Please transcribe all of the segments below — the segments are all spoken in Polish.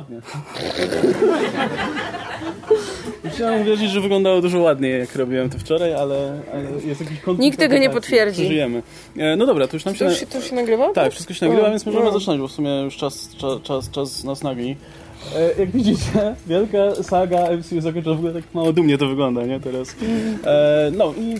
ładnie. Chciałem wierzyć, że wyglądało dużo ładniej, jak robiłem to wczoraj, ale, ale jest jakiś konflikt. Nikt tego nie potwierdzi. Żyjemy. No dobra, to już nam się... To już, to już się nagrywa? Tak, wszystko się nagrywa, więc możemy no. zaczynać, bo w sumie już czas, czas, czas, czas nas nagli. E, jak widzicie, wielka saga MCU zakończyła w ogóle tak mało dumnie to wygląda, nie, teraz. E, no i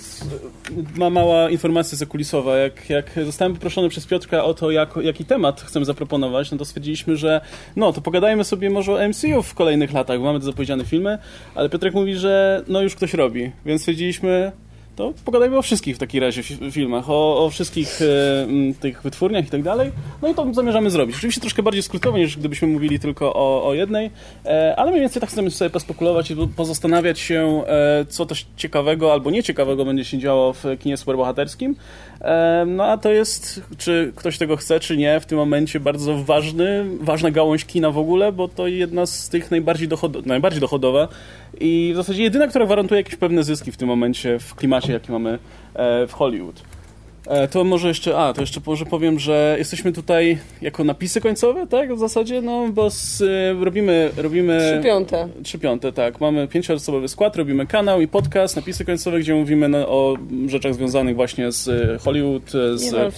ma mała informacja zakulisowa. Jak, jak zostałem poproszony przez Piotrka o to, jak, jaki temat chcemy zaproponować, no to stwierdziliśmy, że no, to pogadajmy sobie może o MCU w kolejnych latach, bo mamy te zapowiedziane filmy, ale Piotrek mówi, że no już ktoś robi, więc stwierdziliśmy, to pogadajmy o wszystkich w takim razie fi- filmach, o, o wszystkich e, tych wytwórniach i tak dalej. No i to zamierzamy zrobić. Oczywiście troszkę bardziej skrótowo niż gdybyśmy mówili tylko o, o jednej, e, ale mniej więcej tak chcemy sobie pospekulować i po- pozastanawiać się, e, co też ciekawego albo nieciekawego będzie się działo w kinie superbohaterskim. E, no a to jest, czy ktoś tego chce, czy nie, w tym momencie bardzo ważny, ważna gałąź kina w ogóle, bo to jedna z tych najbardziej, dochod najbardziej dochodowa i w zasadzie jedyna, która gwarantuje jakieś pewne zyski w tym momencie w klimacie, jaki mamy e, w Hollywood. E, To może jeszcze, a, to jeszcze może powiem, że jesteśmy tutaj jako napisy końcowe, tak, w zasadzie, no, bo z, e, robimy, robimy... Trzy piąte. Trzy piąte, tak. Mamy pięcioosobowy skład, robimy kanał i podcast, napisy końcowe, gdzie mówimy o rzeczach związanych właśnie z Hollywood, z... wal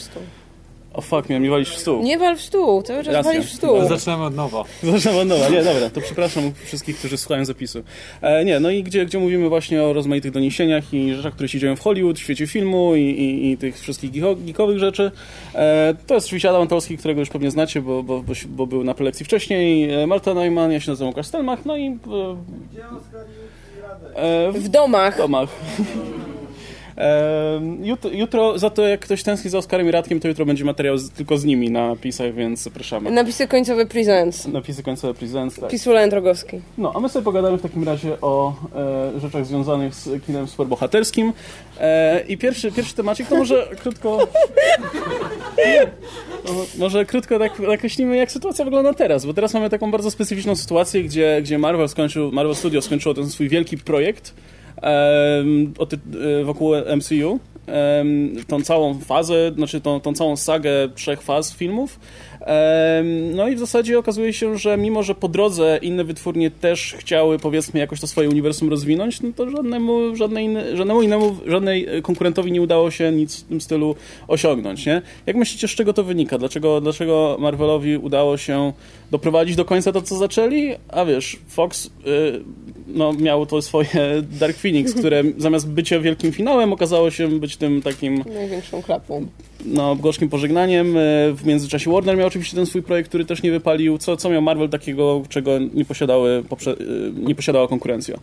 O fuck, miałem nie walić w stół. Nie wal w stół, cały czas Jasne. walisz w stół. Zaczynamy od nowa. Zaczynam od nowa. Nie, dobra, to przepraszam wszystkich, którzy słuchają zapisu. E, nie, no i gdzie, gdzie mówimy właśnie o rozmaitych doniesieniach i rzeczach, które się dzieją w Hollywood, w świecie filmu i, i, i tych wszystkich geeko- geekowych rzeczy. E, to jest oczywiście Adam Tolski, którego już pewnie znacie, bo, bo, bo, bo był na prelekcji wcześniej. E, Marta Neumann, ja się nazywam Łukasz Stelmach, no i... E, e, W domach. w domach. Jutro, jutro, za to jak ktoś tęskni za Oskarem i Radkiem, to jutro będzie materiał z, tylko z nimi na napisach, więc zapraszamy. Napisy końcowe Presents. Napisy końcowe Presents, tak. Pisula Drogowski. No, a my sobie pogadamy w takim razie o e, rzeczach związanych z kinem superbohaterskim. E, I pierwszy, pierwszy temacik to może krótko... No, może krótko tak nakreślimy, jak sytuacja wygląda teraz, bo teraz mamy taką bardzo specyficzną sytuację, gdzie, gdzie Marvel skończył, Marvel Studios skończyło ten swój wielki projekt o e, wokół MCU. tą całą fazę, znaczy tą, tą całą sagę trzech faz filmów. No i w zasadzie okazuje się, że mimo, że po drodze inne wytwórnie też chciały powiedzmy jakoś to swoje uniwersum rozwinąć, no to żadnemu, żadnej, żadnemu innemu, żadnej konkurentowi nie udało się nic w tym stylu osiągnąć, nie? Jak myślicie, z czego to wynika? Dlaczego, dlaczego Marvelowi udało się doprowadzić do końca to, co zaczęli? A wiesz, Fox y, no, miał to swoje Dark Phoenix, które zamiast bycia wielkim finałem okazało się być tym takim Największą klapą. No, gorzkim pożegnaniem. E, W międzyczasie Warner miał oczywiście ten swój projekt, który też nie wypalił. Co, co miał Marvel takiego, czego nie, posiadały e, nie posiadała konkurencja?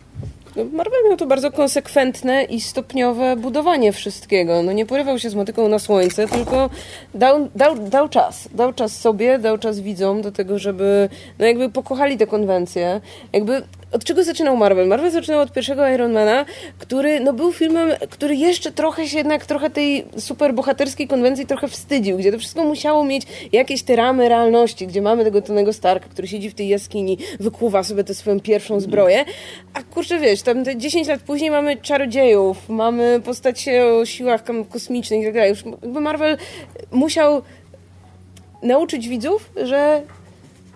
No, Marvel miał to bardzo konsekwentne i stopniowe budowanie wszystkiego. No nie porywał się z motyką na słońce, tylko dał, dał, dał czas. Dał czas sobie, dał czas widzom do tego, żeby no jakby pokochali te konwencje. Jakby od czego zaczynał Marvel? Marvel zaczynał od pierwszego Ironmana, który no, był filmem, który jeszcze trochę się jednak, trochę tej superbohaterskiej konwencji trochę wstydził, gdzie to wszystko musiało mieć jakieś te ramy realności, gdzie mamy tego Tonego Starka, który siedzi w tej jaskini, wykuwa sobie tę swoją pierwszą zbroję, a kurczę wiesz, tam te 10 lat później mamy czarodziejów, mamy postacie o siłach kosmicznych i tak dalej. Już Marvel musiał nauczyć widzów, że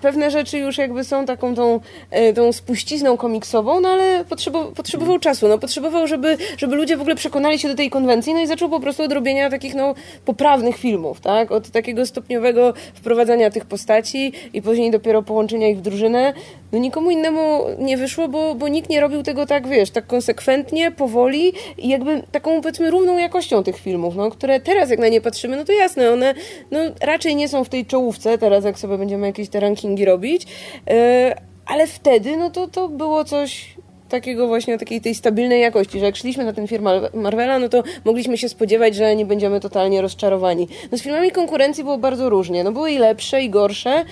pewne rzeczy już jakby są taką tą, e, tą spuścizną komiksową, no ale potrzebował, potrzebował czasu, no potrzebował, żeby, żeby ludzie w ogóle przekonali się do tej konwencji, no i zaczął po prostu od robienia takich no poprawnych filmów, tak, od takiego stopniowego wprowadzania tych postaci i później dopiero połączenia ich w drużynę, no nikomu innemu nie wyszło, bo, bo nikt nie robił tego tak, wiesz, tak konsekwentnie, powoli i jakby taką powiedzmy równą jakością tych filmów, no, które teraz jak na nie patrzymy, no to jasne, one no, raczej nie są w tej czołówce, teraz jak sobie będziemy jakieś te rankingi robić, e, ale wtedy no to, to było coś takiego właśnie takiej tej stabilnej jakości, że jak szliśmy na ten film Mar- Marvela, no to mogliśmy się spodziewać, że nie będziemy totalnie rozczarowani. No z filmami konkurencji było bardzo różnie. No były i lepsze, i gorsze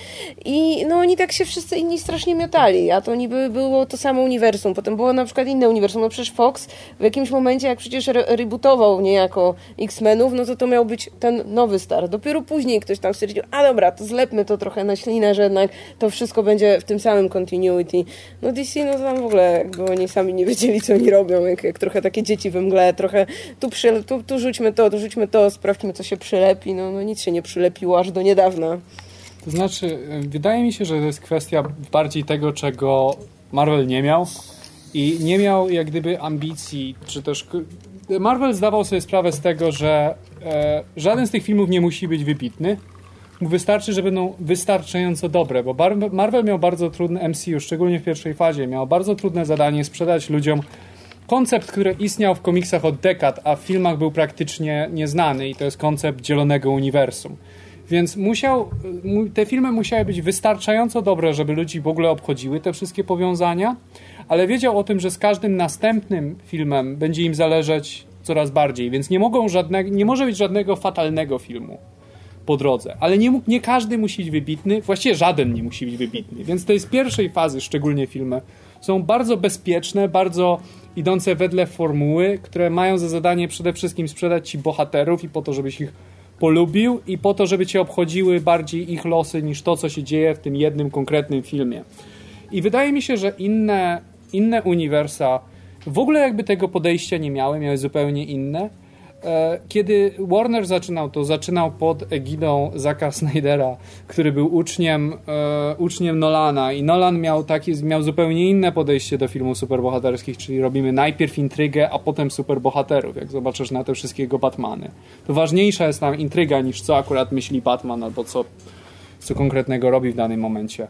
i no oni tak się wszyscy inni strasznie miotali, a to niby było to samo uniwersum. Potem było na przykład inne uniwersum. No przecież Fox w jakimś momencie, jak przecież re- rebootował niejako X-Menów, no to to miał być ten nowy start. Dopiero później ktoś tam stwierdził, a dobra, to zlepmy to trochę na ślinę, że jednak to wszystko będzie w tym samym continuity. No DC, no to tam w ogóle jakby oni sami nie wiedzieli, co oni robią, jak, jak trochę takie dzieci we mgle, trochę tu, przy, tu, tu rzućmy to, tu rzućmy to, sprawdźmy, co się przylepi. No, no nic się nie przylepiło aż do niedawna. To znaczy, wydaje mi się, że to jest kwestia bardziej tego, czego Marvel nie miał i nie miał jak gdyby ambicji, czy też Marvel zdawał sobie sprawę z tego, że e, żaden z tych filmów nie musi być wybitny. Wystarczy, że będą wystarczająco dobre, bo Marvel miał bardzo trudny MCU, szczególnie w pierwszej fazie, miał bardzo trudne zadanie sprzedać ludziom koncept, który istniał w komiksach od dekad, a w filmach był praktycznie nieznany i to jest koncept dzielonego uniwersum. Więc musiał, te filmy musiały być wystarczająco dobre, żeby ludzi w ogóle obchodziły te wszystkie powiązania, ale wiedział o tym, że z każdym następnym filmem będzie im zależeć coraz bardziej, więc nie, mogą żadne, nie może być żadnego fatalnego filmu po drodze. Ale nie, nie każdy musi być wybitny, właściwie żaden nie musi być wybitny, więc tej z pierwszej fazy, szczególnie filmy, są bardzo bezpieczne, bardzo idące wedle formuły, które mają za zadanie przede wszystkim sprzedać ci bohaterów i po to, żebyś ich polubił i po to, żeby cię obchodziły bardziej ich losy niż to, co się dzieje w tym jednym konkretnym filmie. I wydaje mi się, że inne, inne uniwersa w ogóle jakby tego podejścia nie miały, miały zupełnie inne. E, kiedy Warner zaczynał, to zaczynał pod egidą Zacka Snydera, który był uczniem, e, uczniem Nolana i Nolan miał, taki, miał zupełnie inne podejście do filmów superbohaterskich, czyli robimy najpierw intrygę, a potem superbohaterów, jak zobaczysz na te wszystkie jego Batmany. To ważniejsza jest tam intryga niż co akurat myśli Batman albo co, co konkretnego robi w danym momencie.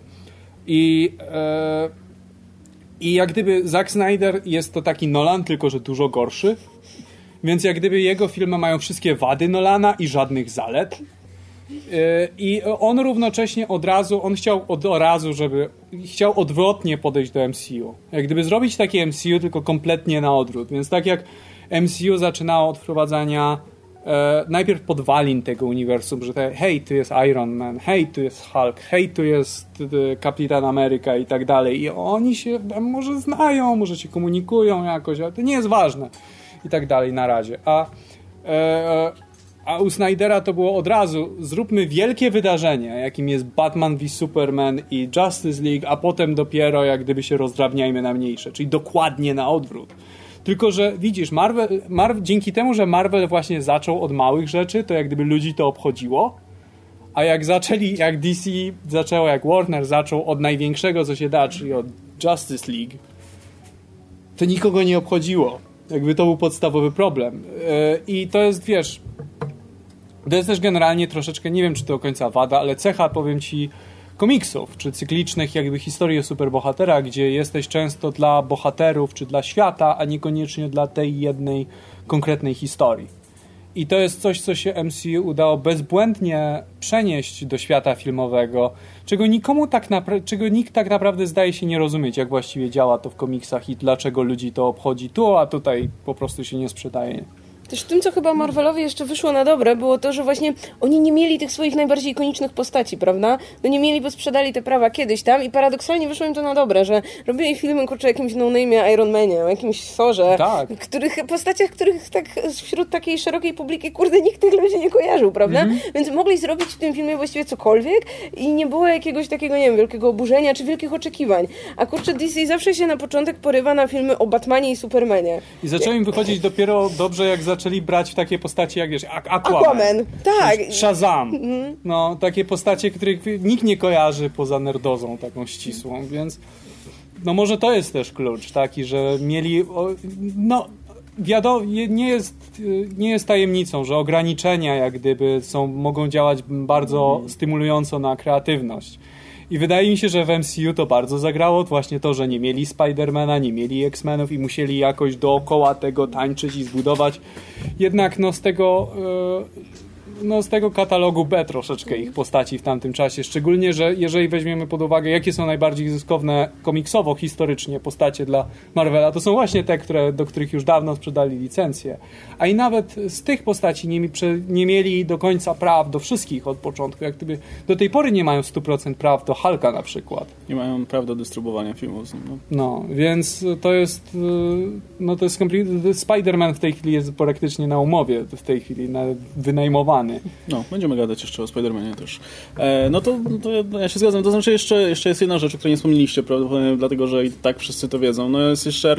I e, i jak gdyby Zack Snyder jest to taki Nolan, tylko że dużo gorszy. Więc jak gdyby jego filmy mają wszystkie wady Nolana i żadnych zalet. Yy, I on równocześnie od razu, on chciał od razu, żeby chciał odwrotnie podejść do MCU. Jak gdyby zrobić takie MCU, tylko kompletnie na odwrót. Więc tak jak MCU zaczynało od wprowadzania e, najpierw podwalin tego uniwersum, że te, hej, tu jest Iron Man, hej, tu jest Hulk, hej, tu jest e, Kapitan Ameryka i tak dalej. I oni się może znają, może się komunikują jakoś, ale to nie jest ważne i tak dalej na razie. A, e, e, a u Snydera to było od razu zróbmy wielkie wydarzenie, jakim jest Batman v Superman i Justice League, a potem dopiero jak gdyby się rozdrabniajmy na mniejsze, czyli dokładnie na odwrót. Tylko, że widzisz, Marvel, Marvel, dzięki temu, że Marvel właśnie zaczął od małych rzeczy, to jak gdyby ludzi to obchodziło, a jak zaczęli, jak DC zaczęło, jak Warner zaczął od największego, co się da, czyli od Justice League, to nikogo nie obchodziło. Jakby to był podstawowy problem. E, I to jest, wiesz, to jest też generalnie troszeczkę, nie wiem czy to do końca wada, ale cecha, powiem ci, komiksów, czy cyklicznych jakby historii o superbohaterach, gdzie jesteś często dla bohaterów, czy dla świata, a niekoniecznie dla tej jednej konkretnej historii. I to jest coś, co się MCU udało bezbłędnie przenieść do świata filmowego, czego nikomu tak czego nikt tak naprawdę zdaje się nie rozumieć, jak właściwie działa to w komiksach i dlaczego ludzi to obchodzi tu, a tutaj po prostu się nie sprzedaje. Też tym, co chyba Marvelowi jeszcze wyszło na dobre, było to, że właśnie oni nie mieli tych swoich najbardziej ikonicznych postaci, prawda? No nie mieli, bo sprzedali te prawa kiedyś tam i paradoksalnie wyszło im to na dobre, że robili filmy, kurczę, jakimś no-name'ie Iron Manie, o jakimś Thorze, tak. których, postaciach, których tak wśród takiej szerokiej publiki, kurde, nikt tych ludzi nie kojarzył, prawda? Mm -hmm. Więc mogli zrobić w tym filmie właściwie cokolwiek i nie było jakiegoś takiego, nie wiem, wielkiego oburzenia czy wielkich oczekiwań. A kurczę, DC zawsze się na początek porywa na filmy o Batmanie i Supermanie. I zaczęły im wychodzić dopiero dobrze, jak zaczęli brać w takie postacie jak wiesz, Aquaman, Aquaman tak. Shazam. Mhm. No, takie postacie, których nikt nie kojarzy poza nerdozą taką ścisłą, więc no może to jest też klucz taki, że mieli no wiadomo, nie jest, nie jest tajemnicą, że ograniczenia jak gdyby są, mogą działać bardzo stymulująco na kreatywność. I wydaje mi się, że w MCU to bardzo zagrało. Właśnie to, że nie mieli Spidermana, nie mieli X-Menów i musieli jakoś dookoła tego tańczyć i zbudować. Jednak no z tego e, no, z tego katalogu B troszeczkę ich postaci w tamtym czasie. Szczególnie, że jeżeli weźmiemy pod uwagę, jakie są najbardziej zyskowne komiksowo, historycznie postacie dla Marvela, to są właśnie te, które, do których już dawno sprzedali licencje. A i nawet z tych postaci nie, nie mieli do końca praw do wszystkich od początku. Jak gdyby do tej pory nie mają 100% praw do Hulka na przykład. Nie mają praw do dystrybuowania filmów z nim. No. no, więc to jest y, no to jest Spider-Man w tej chwili jest praktycznie na umowie w tej chwili, na, wynajmowany no, będziemy gadać jeszcze o Spider-Manie też. E, no to, to, ja się zgadzam. To znaczy jeszcze, jeszcze jest jedna rzecz, o której nie wspomnieliście, prawdopodobnie dlatego, że i tak wszyscy to wiedzą. No jest jeszcze,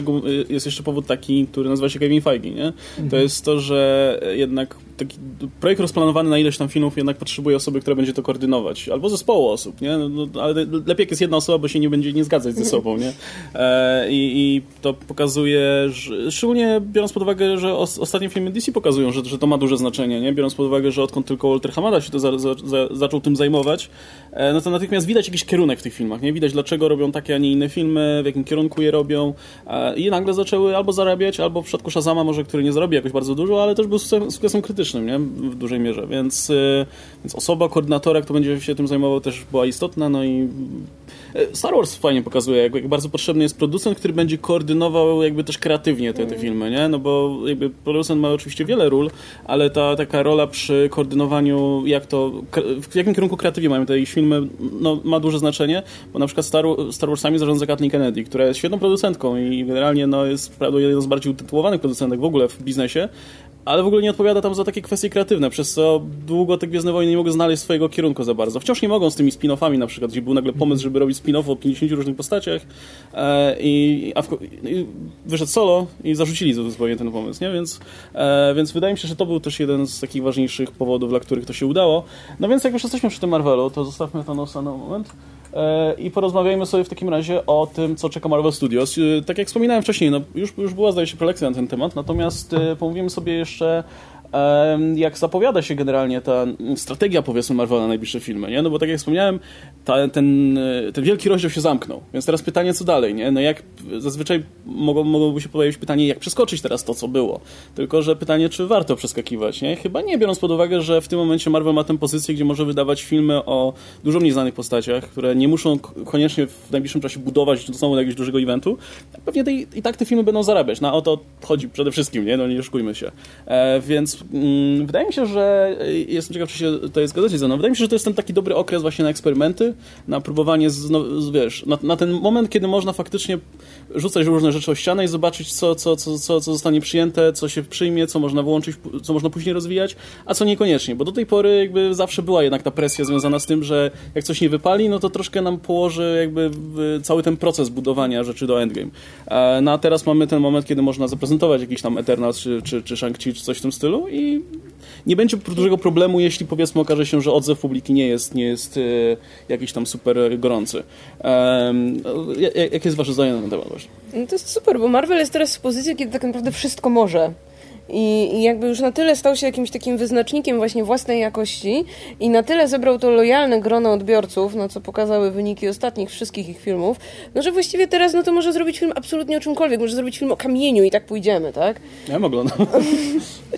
jest jeszcze powód taki, który nazywa się Kevin Feige, nie? Mhm. To jest to, że jednak taki projekt rozplanowany na ileś tam filmów jednak potrzebuje osoby, która będzie to koordynować, albo zespołu osób, nie? No, no, ale lepiej jak jest jedna osoba, bo się nie będzie nie zgadzać ze sobą, nie? E, i, I to pokazuje, że, szczególnie biorąc pod uwagę, że os, ostatnie filmy DC pokazują, że, że to ma duże znaczenie, nie? Biorąc pod uwagę, że odkąd tylko Walter Hamada się to za, za, za, zaczął tym zajmować, e, no to natychmiast widać jakiś kierunek w tych filmach, nie? Widać dlaczego robią takie, a nie inne filmy, w jakim kierunku je robią e, i nagle zaczęły albo zarabiać, albo w przypadku Shazama może, który nie zarobi jakoś bardzo dużo, ale też był sukcesem krytycznym, nie? W dużej mierze, więc, e, więc osoba, koordynatora, kto będzie się tym zajmował też była istotna, no i Star Wars fajnie pokazuje, jak, jak, bardzo potrzebny jest producent, który będzie koordynował jakby też kreatywnie te, te filmy, nie? No bo jakby producent ma oczywiście wiele ról, ale ta taka rola przy koordynowaniu, jak to, w jakim kierunku kreatywnie mają te filmy, no, ma duże znaczenie, bo na przykład Star, Star Warsami zarządza Kathleen Kennedy, która jest świetną producentką i generalnie no, jest prawda, jedną z bardziej utytułowanych producentek w ogóle w biznesie, ale w ogóle nie odpowiada tam za takie kwestie kreatywne, przez co długo te Gwiezdne Wojny nie mogły znaleźć swojego kierunku za bardzo. Wciąż nie mogą z tymi spin-offami na przykład, gdzie był nagle pomysł, żeby robić spin-off o 50 różnych postaciach e, i, a w, i wyszedł solo i zarzucili zupełnie ten pomysł, nie? Więc, e, więc wydaje mi się, że to był też jeden z takich ważniejszych powodów, dla których to się udało. No więc jak już jesteśmy przy tym Marvelu, to zostawmy to nosa na moment i porozmawiajmy sobie w takim razie o tym, co czeka Marvel Studios. Tak jak wspominałem wcześniej, no już, już była zdaje się prelekcja na ten temat, natomiast pomówimy sobie jeszcze jeszcze jak zapowiada się generalnie ta strategia, powiedzmy, Marvela na najbliższe filmy, nie? No bo tak jak wspomniałem, ta, ten, ten wielki rozdział się zamknął, więc teraz pytanie, co dalej, nie? No jak zazwyczaj mogą, mogłoby się pojawić pytanie, jak przeskoczyć teraz to, co było. Tylko, że pytanie, czy warto przeskakiwać, nie? Chyba nie, biorąc pod uwagę, że w tym momencie Marvel ma tę pozycję, gdzie może wydawać filmy o dużo mniej znanych postaciach, które nie muszą koniecznie w najbliższym czasie budować znowu do jakiegoś dużego eventu. Pewnie te, i tak te filmy będą zarabiać. No o to chodzi przede wszystkim, nie? No nie oszukujmy się. E, więc wydaje mi się, że y, jestem ciekaw, czy się tutaj zgadzacie ze mną. Wydaje mi się, że to jest ten taki dobry okres właśnie na eksperymenty, na próbowanie, z, no, wiesz, na, na, ten moment, kiedy można faktycznie rzucać różne rzeczy o ścianę i zobaczyć, co, co, co, co, co zostanie przyjęte, co się przyjmie, co można wyłączyć, co można później rozwijać, a co niekoniecznie. Bo do tej pory jakby zawsze była jednak ta presja związana z tym, że jak coś nie wypali, no to troszkę nam położy jakby cały ten proces budowania rzeczy do endgame. No a teraz mamy ten moment, kiedy można zaprezentować jakiś tam Eternal czy, czy, czy Shang-Chi, czy coś w tym stylu i nie będzie dużego problemu, jeśli powiedzmy okaże się, że odzew publiki nie jest, nie jest e, jakiś tam super gorący. Um, jakie jest wasze zdanie na ten temat właśnie? No to jest super, bo Marvel jest teraz w pozycji, kiedy tak naprawdę wszystko może. I, I, jakby już na tyle stał się jakimś takim wyznacznikiem właśnie własnej jakości i na tyle zebrał to lojalne grono odbiorców, na co pokazały wyniki ostatnich wszystkich ich filmów, no że właściwie teraz no to może zrobić film absolutnie o czymkolwiek, może zrobić film o kamieniu i tak pójdziemy, tak? Ja mogę, no.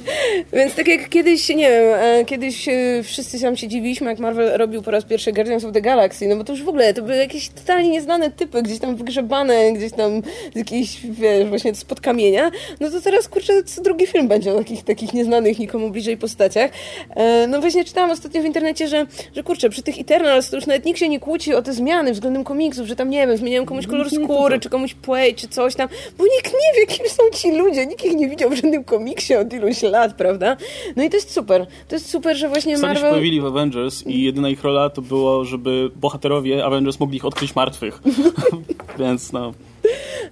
Więc tak jak kiedyś, nie wiem, e, kiedyś e, wszyscy sam się dziwiliśmy, jak Marvel robił po raz pierwszy Guardians of the Galaxy, no bo to już w ogóle, to były jakieś totalnie nieznane typy, gdzieś tam wygrzebane, gdzieś tam z jakiejś, wiesz, właśnie spod kamienia, no to teraz, kurczę, co drugi film będzie o takich, takich nieznanych nikomu bliżej postaciach. E, no właśnie czytałam ostatnio w internecie, że, że kurczę, przy tych Eternals to już nawet nikt się nie kłóci o te zmiany względem komiksów, że tam, nie wiem, zmieniają komuś kolor skóry, czy komuś płeć, czy coś tam, bo nikt nie wie, kim są ci ludzie, nikt ich nie widział w żadnym komiksie od iluś lat, prawda? No i to jest super. To jest super, że właśnie Marvel... się pojawili w Avengers i jedyna ich rola to było, żeby bohaterowie Avengers mogli ich odkryć martwych. Więc no...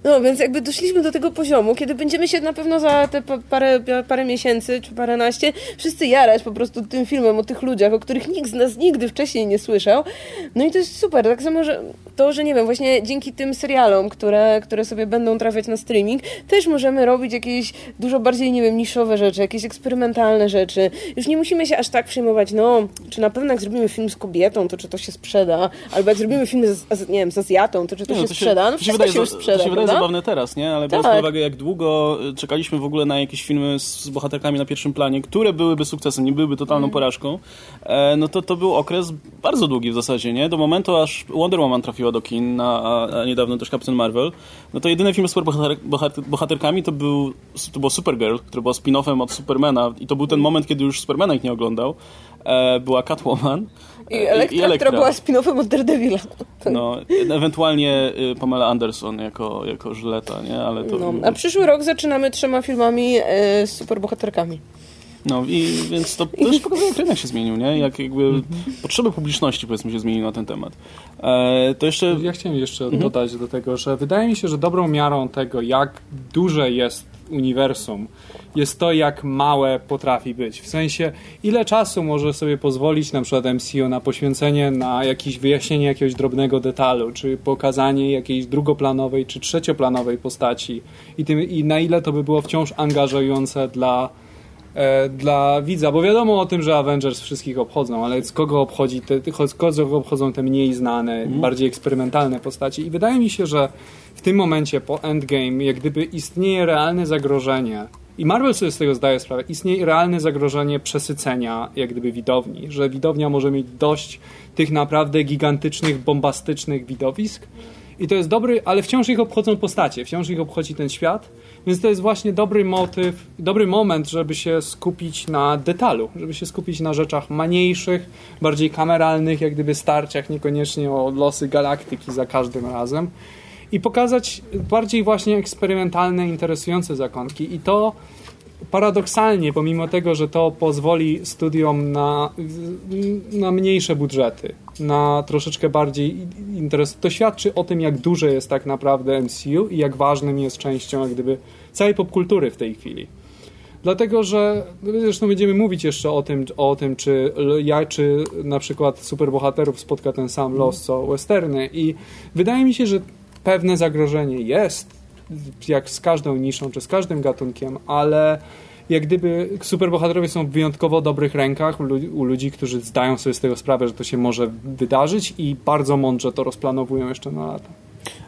No, więc jakby doszliśmy do tego poziomu, kiedy będziemy się na pewno za te parę, parę miesięcy czy paręnaście wszyscy jarać po prostu tym filmem o tych ludziach, o których nikt z nas nigdy wcześniej nie słyszał. No i to jest super. Tak samo, że to, że nie wiem, właśnie dzięki tym serialom, które, które sobie będą trafiać na streaming, też możemy robić jakieś dużo bardziej, nie wiem, niszowe rzeczy, jakieś eksperymentalne rzeczy. Już nie musimy się aż tak przejmować, no, czy na pewno jak zrobimy film z kobietą, to czy to się sprzeda, albo jak zrobimy film z, nie wiem, z Azjatą, to czy to nie, się, to się sprzeda. No, wszystko się już sprzeda, To się wydaje zabawne teraz, nie? Ale tak. biorąc pod uwagę, jak długo y, czekaliśmy w ogóle na jakieś filmy z, bohaterkami na pierwszym planie, które byłyby sukcesem, nie byłyby totalną mm. porażką, e, no to to był okres bardzo długi w zasadzie, nie? Do momentu, aż Wonder Woman trafiła do kin, a, a niedawno też Captain Marvel, no to jedyny film z bohater, bohater, bohaterkami to był to było Supergirl, który był spin-offem od Supermana i to był ten moment, kiedy już Supermana ich nie oglądał. E, była Catwoman. I Elektra, I Elektra. która była spin-offem od Daredevila. No, ewentualnie y, Pamela Anderson jako, jako Żyleta, nie? Ale to... No, a przyszły rok zaczynamy trzema filmami e, z superbohaterkami. No i więc to też pokazuje, jak rynek się zmienił, nie? Jak jakby mhm. potrzeby publiczności, powiedzmy, się zmieniły na ten temat. E, to jeszcze... Ja chciałem jeszcze mhm. dodać do tego, że wydaje mi się, że dobrą miarą tego, jak duże jest uniwersum jest to, jak małe potrafi być. W sensie, ile czasu może sobie pozwolić na przykład MCU na poświęcenie na jakieś wyjaśnienie jakiegoś drobnego detalu, czy pokazanie jakiejś drugoplanowej, czy trzecioplanowej postaci i, tym, i na ile to by było wciąż angażujące dla e, dla widza, bo wiadomo o tym, że Avengers wszystkich obchodzą, ale z kogo obchodzi te, kogo obchodzą te mniej znane, mm. bardziej eksperymentalne postaci i wydaje mi się, że w tym momencie po Endgame jak gdyby istnieje realne zagrożenie i Marvel sobie z tego zdaje sprawę. Istnieje realne zagrożenie przesycenia jak gdyby widowni, że widownia może mieć dość tych naprawdę gigantycznych, bombastycznych widowisk. I to jest dobry, ale wciąż ich obchodzą postacie, wciąż ich obchodzi ten świat, więc to jest właśnie dobry motyw, dobry moment, żeby się skupić na detalu, żeby się skupić na rzeczach mniejszych, bardziej kameralnych, jak gdyby starciach, niekoniecznie o losy galaktyki za każdym razem i pokazać bardziej właśnie eksperymentalne, interesujące zakonki. I to paradoksalnie, pomimo tego, że to pozwoli studiom na, na mniejsze budżety, na troszeczkę bardziej interes, to świadczy o tym, jak duże jest tak naprawdę MCU i jak ważnym jest częścią jak gdyby całej popkultury w tej chwili. Dlatego, że no, zresztą będziemy mówić jeszcze o tym, o tym czy ja, czy na przykład superbohaterów spotka ten sam los co westerny i wydaje mi się, że pewne zagrożenie jest, jak z każdą niszą czy z każdym gatunkiem, ale jak gdyby superbohaterowie są w wyjątkowo dobrych rękach u ludzi, którzy zdają sobie z tego sprawę, że to się może wydarzyć i bardzo mądrze to rozplanowują jeszcze na lata.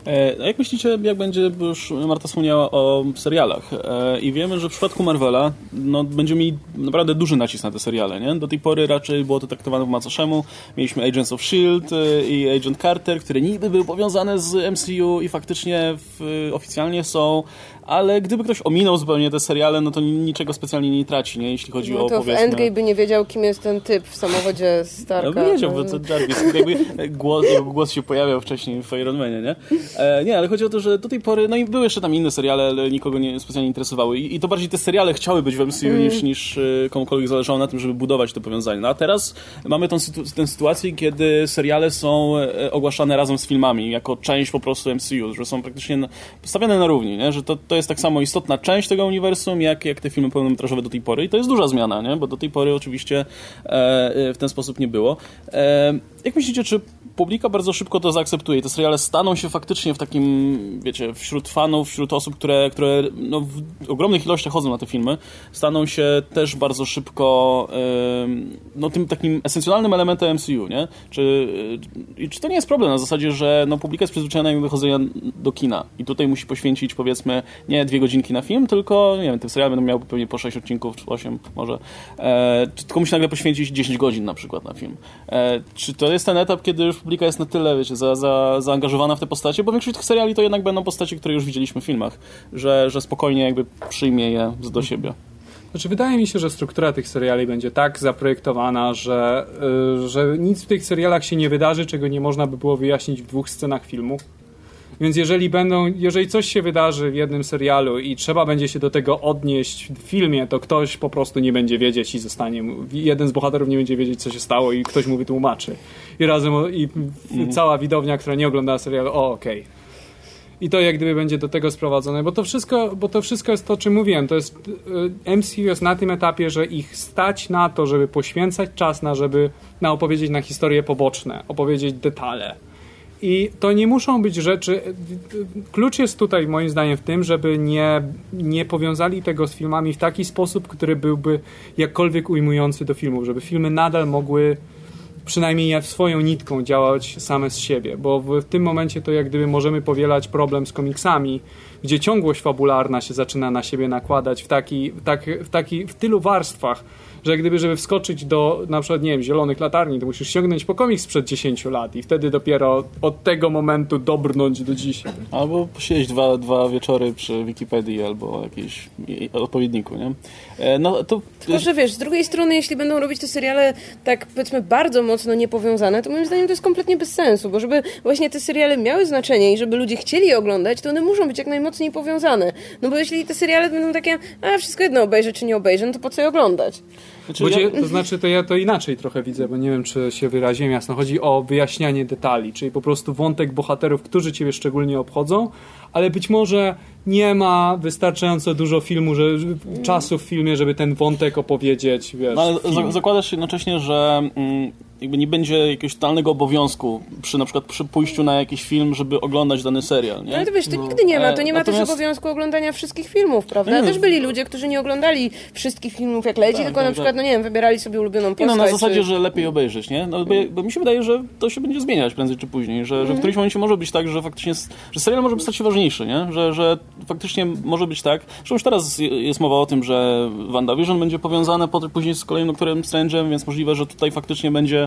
E, a jak myślicie, jak będzie, bo już Marta wspomniała o serialach e, i wiemy, że w przypadku Marvela no, będziemy mieli naprawdę duży nacisk na te seriale, nie? Do tej pory raczej było to traktowane w macoszemu. Mieliśmy Agents of S.H.I.E.L.D. E, i Agent Carter, które niby były powiązane z MCU i faktycznie w, oficjalnie są, ale gdyby ktoś ominął zupełnie te seriale, no to niczego specjalnie nie traci, nie? jeśli chodzi no o to powiedzmy... w Endgame by nie wiedział, kim jest ten typ w samochodzie Starka. No wiedział, bo to Jarvis. Jakby głos, jego głos się pojawiał wcześniej w Iron Manie, nie? E, nie, ale chodzi o to, że do tej pory, no i były jeszcze tam inne seriale, ale nikogo nie specjalnie interesowały. I, i to bardziej te seriale chciały być w MCU mm. niż, niż e, komukolwiek zależało na tym, żeby budować to powiązanie. No a teraz mamy tą sytu tę sytuację, kiedy seriale są e, ogłaszane razem z filmami, jako część po prostu MCU, że są praktycznie postawione na równi, nie? że to, to jest tak samo istotna część tego uniwersum, jak, jak te filmy pełnometrażowe do tej pory. I to jest duża zmiana, nie? bo do tej pory oczywiście e, e, w ten sposób nie było. E, jak myślicie, czy publika bardzo szybko to zaakceptuje? Te seriale staną się faktycznie w takim, wiecie, wśród fanów, wśród osób, które, które no, w ogromnych ilościach chodzą na te filmy, staną się też bardzo szybko no, tym takim esencjonalnym elementem MCU, nie? Czy, czy to nie jest problem na zasadzie, że no, publika jest przyzwyczajona do wychodzenia do kina i tutaj musi poświęcić powiedzmy nie dwie godzinki na film, tylko nie wiem, ten serial będą miał pewnie po 6 odcinków, 8 może, e, czy tylko musi nagle poświęcić 10 godzin na przykład na film. E, czy to jest ten etap, kiedy już publika jest na tyle, wiecie, za, za, zaangażowana w te postacie, bo większość tych seriali to jednak będą postacie, które już widzieliśmy w filmach, że, że spokojnie jakby przyjmie je do siebie. Znaczy, wydaje mi się, że struktura tych seriali będzie tak zaprojektowana, że, yy, że nic w tych serialach się nie wydarzy, czego nie można by było wyjaśnić w dwóch scenach filmu. Więc jeżeli będą, jeżeli coś się wydarzy w jednym serialu i trzeba będzie się do tego odnieść w filmie, to ktoś po prostu nie będzie wiedzieć i zostanie, jeden z bohaterów nie będzie wiedzieć, co się stało i ktoś mu wytłumaczy. I razem, i mm. cała widownia, która nie oglądała serialu, o okej. Okay. I to jak gdyby będzie do tego sprowadzone, bo to wszystko, bo to wszystko jest to, o czym mówiłem. To jest y, MCU jest na tym etapie, że ich stać na to, żeby poświęcać czas na, żeby na opowiedzieć na historie poboczne, opowiedzieć detale i to nie muszą być rzeczy. Klucz jest tutaj, moim zdaniem, w tym, żeby nie, nie powiązali tego z filmami w taki sposób, który byłby jakkolwiek ujmujący do filmów, żeby filmy nadal mogły przynajmniej swoją nitką działać same z siebie, bo w tym momencie to jak gdyby możemy powielać problem z komiksami, gdzie ciągłość fabularna się zaczyna na siebie nakładać w, taki, w, taki, w, taki, w tylu warstwach, że gdyby, żeby wskoczyć do na przykład, nie wiem, zielonych latarni, to musisz sięgnąć po komiks sprzed 10 lat i wtedy dopiero od tego momentu dobrnąć do dzisiaj. Albo posiedzieć dwa, dwa wieczory przy Wikipedii albo jakimś odpowiedniku, nie? E, no, to... Tylko, że wiesz, z drugiej strony, jeśli będą robić te seriale tak, powiedzmy, bardzo mocno niepowiązane, to moim zdaniem to jest kompletnie bez sensu, bo żeby właśnie te seriale miały znaczenie i żeby ludzie chcieli je oglądać, to one muszą być jak najmocniej powiązane. No bo jeśli te seriale będą takie, a wszystko jedno obejrzę czy nie obejrzę, no to po co je oglądać? Znaczy, ja... To znaczy, to ja to inaczej trochę widzę, bo nie wiem, czy się wyraziłem jasno. Chodzi o wyjaśnianie detali, czyli po prostu wątek bohaterów, którzy ciebie szczególnie obchodzą, ale być może nie ma wystarczająco dużo filmu, że, czasu w filmie, żeby ten wątek opowiedzieć. Wiesz, no, ale zakładasz jednocześnie, że mm, jakby nie będzie jakiegoś totalnego obowiązku przy na przykład przy pójściu na jakiś film, żeby oglądać dany serial. Nie? Ale to wiesz, to no. nigdy nie ma. To nie ma Natomiast... też obowiązku oglądania wszystkich filmów, prawda? Nie, też byli ludzie, którzy nie oglądali wszystkich filmów jak leci, tak, tylko tak, na przykład, tak. no nie wiem, wybierali sobie ulubioną postać. Nie, no na zasadzie, czy... że lepiej obejrzeć, nie? No, bo, bo, mi się wydaje, że to się będzie zmieniać prędzej czy później, że, że w mhm. którymś momencie może być tak, że faktycznie, że serial może stać się ważniejszy, nie? Że, że faktycznie może być tak, że już teraz jest mowa o tym, że WandaVision będzie powiązane później z kolejnym którym Strange'em, więc możliwe, że tutaj faktycznie będzie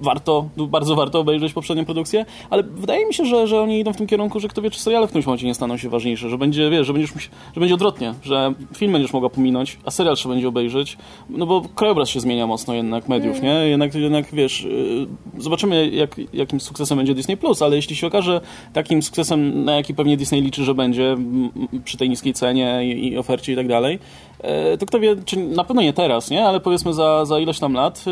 warto, bardzo warto obejrzeć poprzednią produkcję, ale wydaje mi się, że, że oni idą w tym kierunku, że kto wie, czy seriale w którymś momencie nie staną się ważniejsze, że będzie, wiesz, że, będziesz, że będzie odwrotnie, że film będziesz mogła pominąć, a serial trzeba będzie obejrzeć, no bo krajobraz się zmienia mocno jednak mediów, mm. nie? Jednak, jednak wiesz, y, zobaczymy jak, jakim sukcesem będzie Disney+, Plus, ale jeśli się okaże takim sukcesem, na jaki pewnie Disney liczy, że będzie przy tej niskiej cenie i, i ofercie i tak dalej, e, to kto wie, czy na pewno nie teraz, nie? Ale powiedzmy za, za ileś tam lat,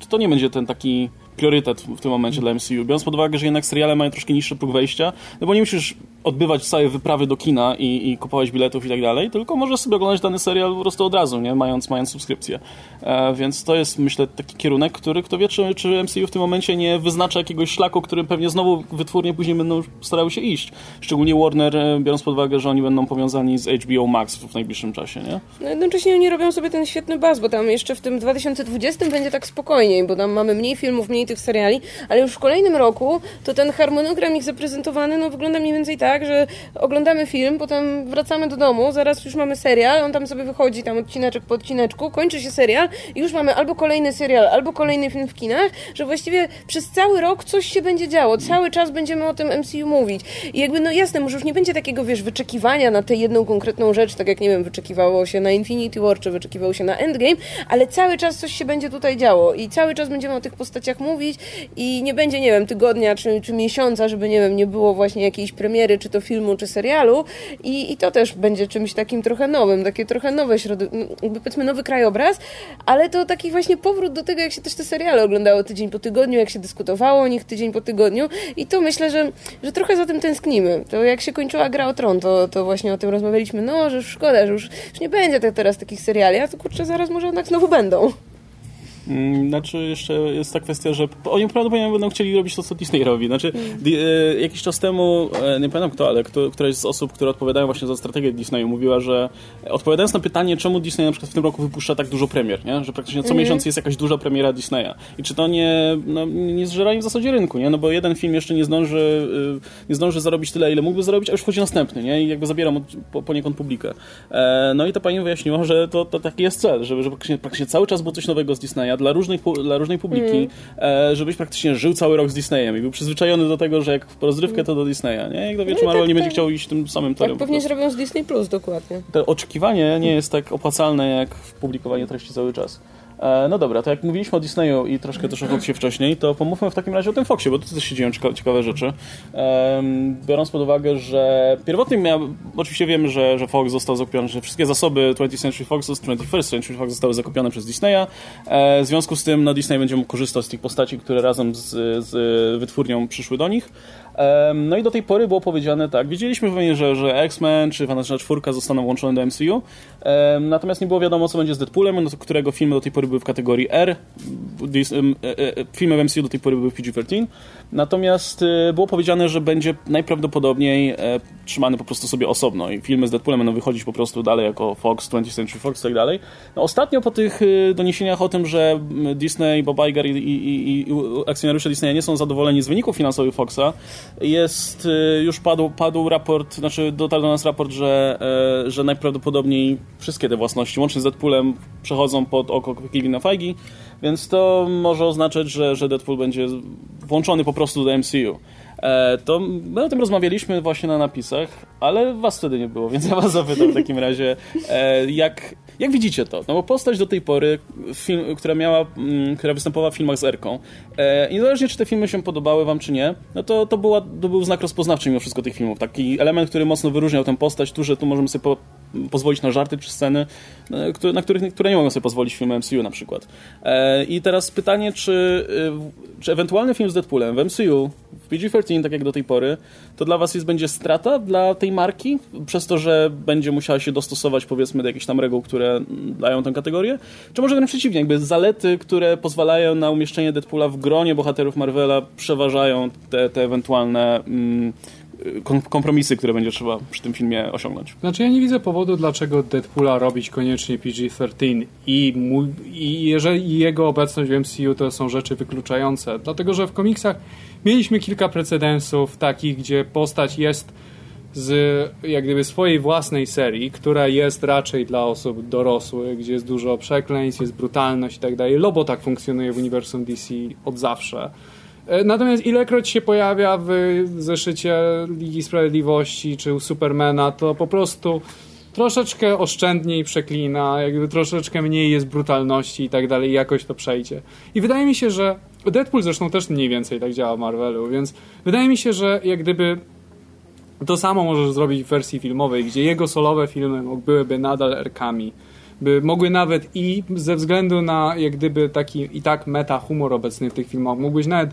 y, to nie będzie ten taki priorytet w tym momencie dla MCU. Biorąc pod uwagę, że jednak seriale mają troszkę niższy próg wejścia, no bo nie musisz odbywać całe wyprawy do kina i, i kupować biletów i tak dalej, tylko możesz sobie oglądać dany serial po prostu od razu, nie? Mając, mając subskrypcję. E, więc to jest, myślę, taki kierunek, który, kto wie, czy, czy MCU w tym momencie nie wyznacza jakiegoś szlaku, którym pewnie znowu wytwórnie później będą starały się iść. Szczególnie Warner, e, biorąc pod uwagę, że oni będą powiązani z HBO Max w najbliższym czasie, nie? No jednocześnie oni robią sobie ten świetny baz, bo tam jeszcze w tym 2020 będzie tak spokojniej, bo tam mamy mniej filmów, mniej tych seriali, ale już w kolejnym roku to ten harmonogram ich zaprezentowany no, wygląda mniej więcej tak, że oglądamy film, potem wracamy do domu, zaraz już mamy serial, on tam sobie wychodzi tam odcineczek po odcineczku, kończy się serial i już mamy albo kolejny serial, albo kolejny film w kinach, że właściwie przez cały rok coś się będzie działo, cały czas będziemy o tym MCU mówić. I jakby, no jasne, może już nie będzie takiego, wiesz, wyczekiwania na tę jedną konkretną rzecz, tak jak, nie wiem, wyczekiwało się na Infinity War, czy wyczekiwało się na Endgame, ale cały czas coś się będzie tutaj działo i cały czas będziemy o tych postaciach mówić i nie będzie, nie wiem, tygodnia czy, czy miesiąca, żeby, nie wiem, nie było właśnie jakiejś premiery, czy to filmu, czy serialu i, i to też będzie czymś takim trochę nowym, takie trochę nowe środowisko, jakby powiedzmy nowy krajobraz, ale to taki właśnie powrót do tego, jak się też te seriale oglądało tydzień po tygodniu, jak się dyskutowało o nich tydzień po tygodniu i to myślę, że, że trochę za tym tęsknimy. To jak się kończyła Gra o Tron, to, to właśnie o tym rozmawialiśmy, no, że szkoda, że już, już nie będzie teraz takich seriali, a to kurczę, zaraz może jednak znowu będą. Mm, znaczy, jeszcze jest ta kwestia, że oni prawdopodobnie będą chcieli robić to, co Disney robi. Znaczy, mm. e, jakiś czas temu, e, nie pamiętam kto, ale kto, któraś z osób, które odpowiadają właśnie za strategię Disneyu, mówiła, że odpowiadając na pytanie, czemu Disney na przykład w tym roku wypuszcza tak dużo premier, nie? że praktycznie co mm. miesiąc jest jakaś duża premiera Disneya. I czy to nie, no, nie zżera im w zasadzie rynku, nie? No bo jeden film jeszcze nie zdąży, e, nie zdąży zarobić tyle, ile mógłby zarobić, a już wchodzi następny, nie? I jakby zabieram od, po, poniekąd publikę. No i ta pani wyjaśniła, że to, to taki jest cel, żeby, żeby praktycznie, praktycznie cały czas było coś nowego z Disneya dla różnej, dla różnej publiki, mm. żebyś praktycznie żył cały rok z Disneyem i był przyzwyczajony do tego, że jak w rozrywkę, to do Disneya, nie? Jak do wieczór no tak, nie będzie tak. chciał iść tym samym torem. Tak pewnie zrobią z Disney Plus, dokładnie. To oczekiwanie nie jest tak opłacalne, jak publikowanie treści cały czas. E, no dobra, to jak mówiliśmy o Disneyu i troszkę też o Foxie wcześniej, to pomówmy w takim razie o tym Foxie, bo tu też się dzieją ciekawe rzeczy. Biorąc pod uwagę, że pierwotnie oczywiście wiemy, że, że Fox został zakupiony, że wszystkie zasoby 20th Century Fox, 21st Century Fox zostały zakupione przez Disneya. E, w związku z tym no, Disney będzie mógł korzystać z tych postaci, które razem z, z wytwórnią przyszły do nich. No i do tej pory było powiedziane tak, wiedzieliśmy pewnie, że, że X-Men czy Fantastyczna Czwórka zostaną włączone do MCU, natomiast nie było wiadomo, co będzie z Deadpoolem, do którego filmy do tej pory były w kategorii R, e, e, filmy w MCU do tej pory były w PG-13, natomiast e, było powiedziane, że będzie najprawdopodobniej trzymany po prostu sobie osobno i filmy z Deadpoolem będą wychodzić po prostu dalej jako Fox, 20th Century Fox i tak dalej. No, ostatnio po tych doniesieniach o tym, że Disney, Bob Iger i, i, i akcjonariusze Disneya nie są zadowoleni z wyników finansowych Foxa, jest, y, już padł, padł raport, znaczy dotarł do nas raport, że, e, że najprawdopodobniej wszystkie te własności, łącznie z Deadpoolem, przechodzą pod oko Kevina Feige, więc to może oznaczać, że, że Deadpool będzie włączony po prostu do MCU. E, to my o tym rozmawialiśmy właśnie na napisach, ale was wtedy nie było, więc ja was zapytam w takim razie, e, jak, jak widzicie to? No bo postać do tej pory, film, która miała, mm, która występowała w filmach z Erką, e, niezależnie czy te filmy się podobały wam czy nie, no to, to, była, to był znak rozpoznawczy mimo wszystko tych filmów. Taki element, który mocno wyróżniał tę postać, tu, że tu możemy sobie po, pozwolić na żarty czy sceny, e, na których, które nie mogą sobie pozwolić filmy MCU na przykład. E, I teraz pytanie, czy, e, czy ewentualny film z Deadpoolem w MCU, w PG-13, tak jak do tej pory, to dla was jest, będzie strata dla tej marki, przez to, że będzie musiała się dostosować powiedzmy do jakichś tam reguł, które dają tę kategorię? Czy może wręcz przeciwnie, jakby zalety, które pozwalają na umieszczenie Deadpoola w gronie bohaterów Marvela przeważają te, te ewentualne... Mm, kompromisy, które będzie trzeba przy tym filmie osiągnąć. Znaczy ja nie widzę powodu, dlaczego Deadpoola robić koniecznie PG-13 i, i jeżeli jego obecność w MCU to są rzeczy wykluczające, dlatego że w komiksach mieliśmy kilka precedensów takich, gdzie postać jest z jak gdyby swojej własnej serii, która jest raczej dla osób dorosłych, gdzie jest dużo przekleństw, jest brutalność i tak dalej. Lobo tak funkcjonuje w uniwersum DC od zawsze. E, natomiast ilekroć się pojawia w zeszycie Ligi Sprawiedliwości czy u Supermana, to po prostu troszeczkę oszczędniej przeklina, jakby troszeczkę mniej jest brutalności i tak dalej, jakoś to przejdzie. I wydaje mi się, że Deadpool zresztą też mniej więcej tak działa w Marvelu, więc wydaje mi się, że jak gdyby to samo możesz zrobić w wersji filmowej, gdzie jego solowe filmy byłyby nadal erkami by mogły nawet i ze względu na jak gdyby taki i tak meta humor obecny w tych filmach, mógłbyś nawet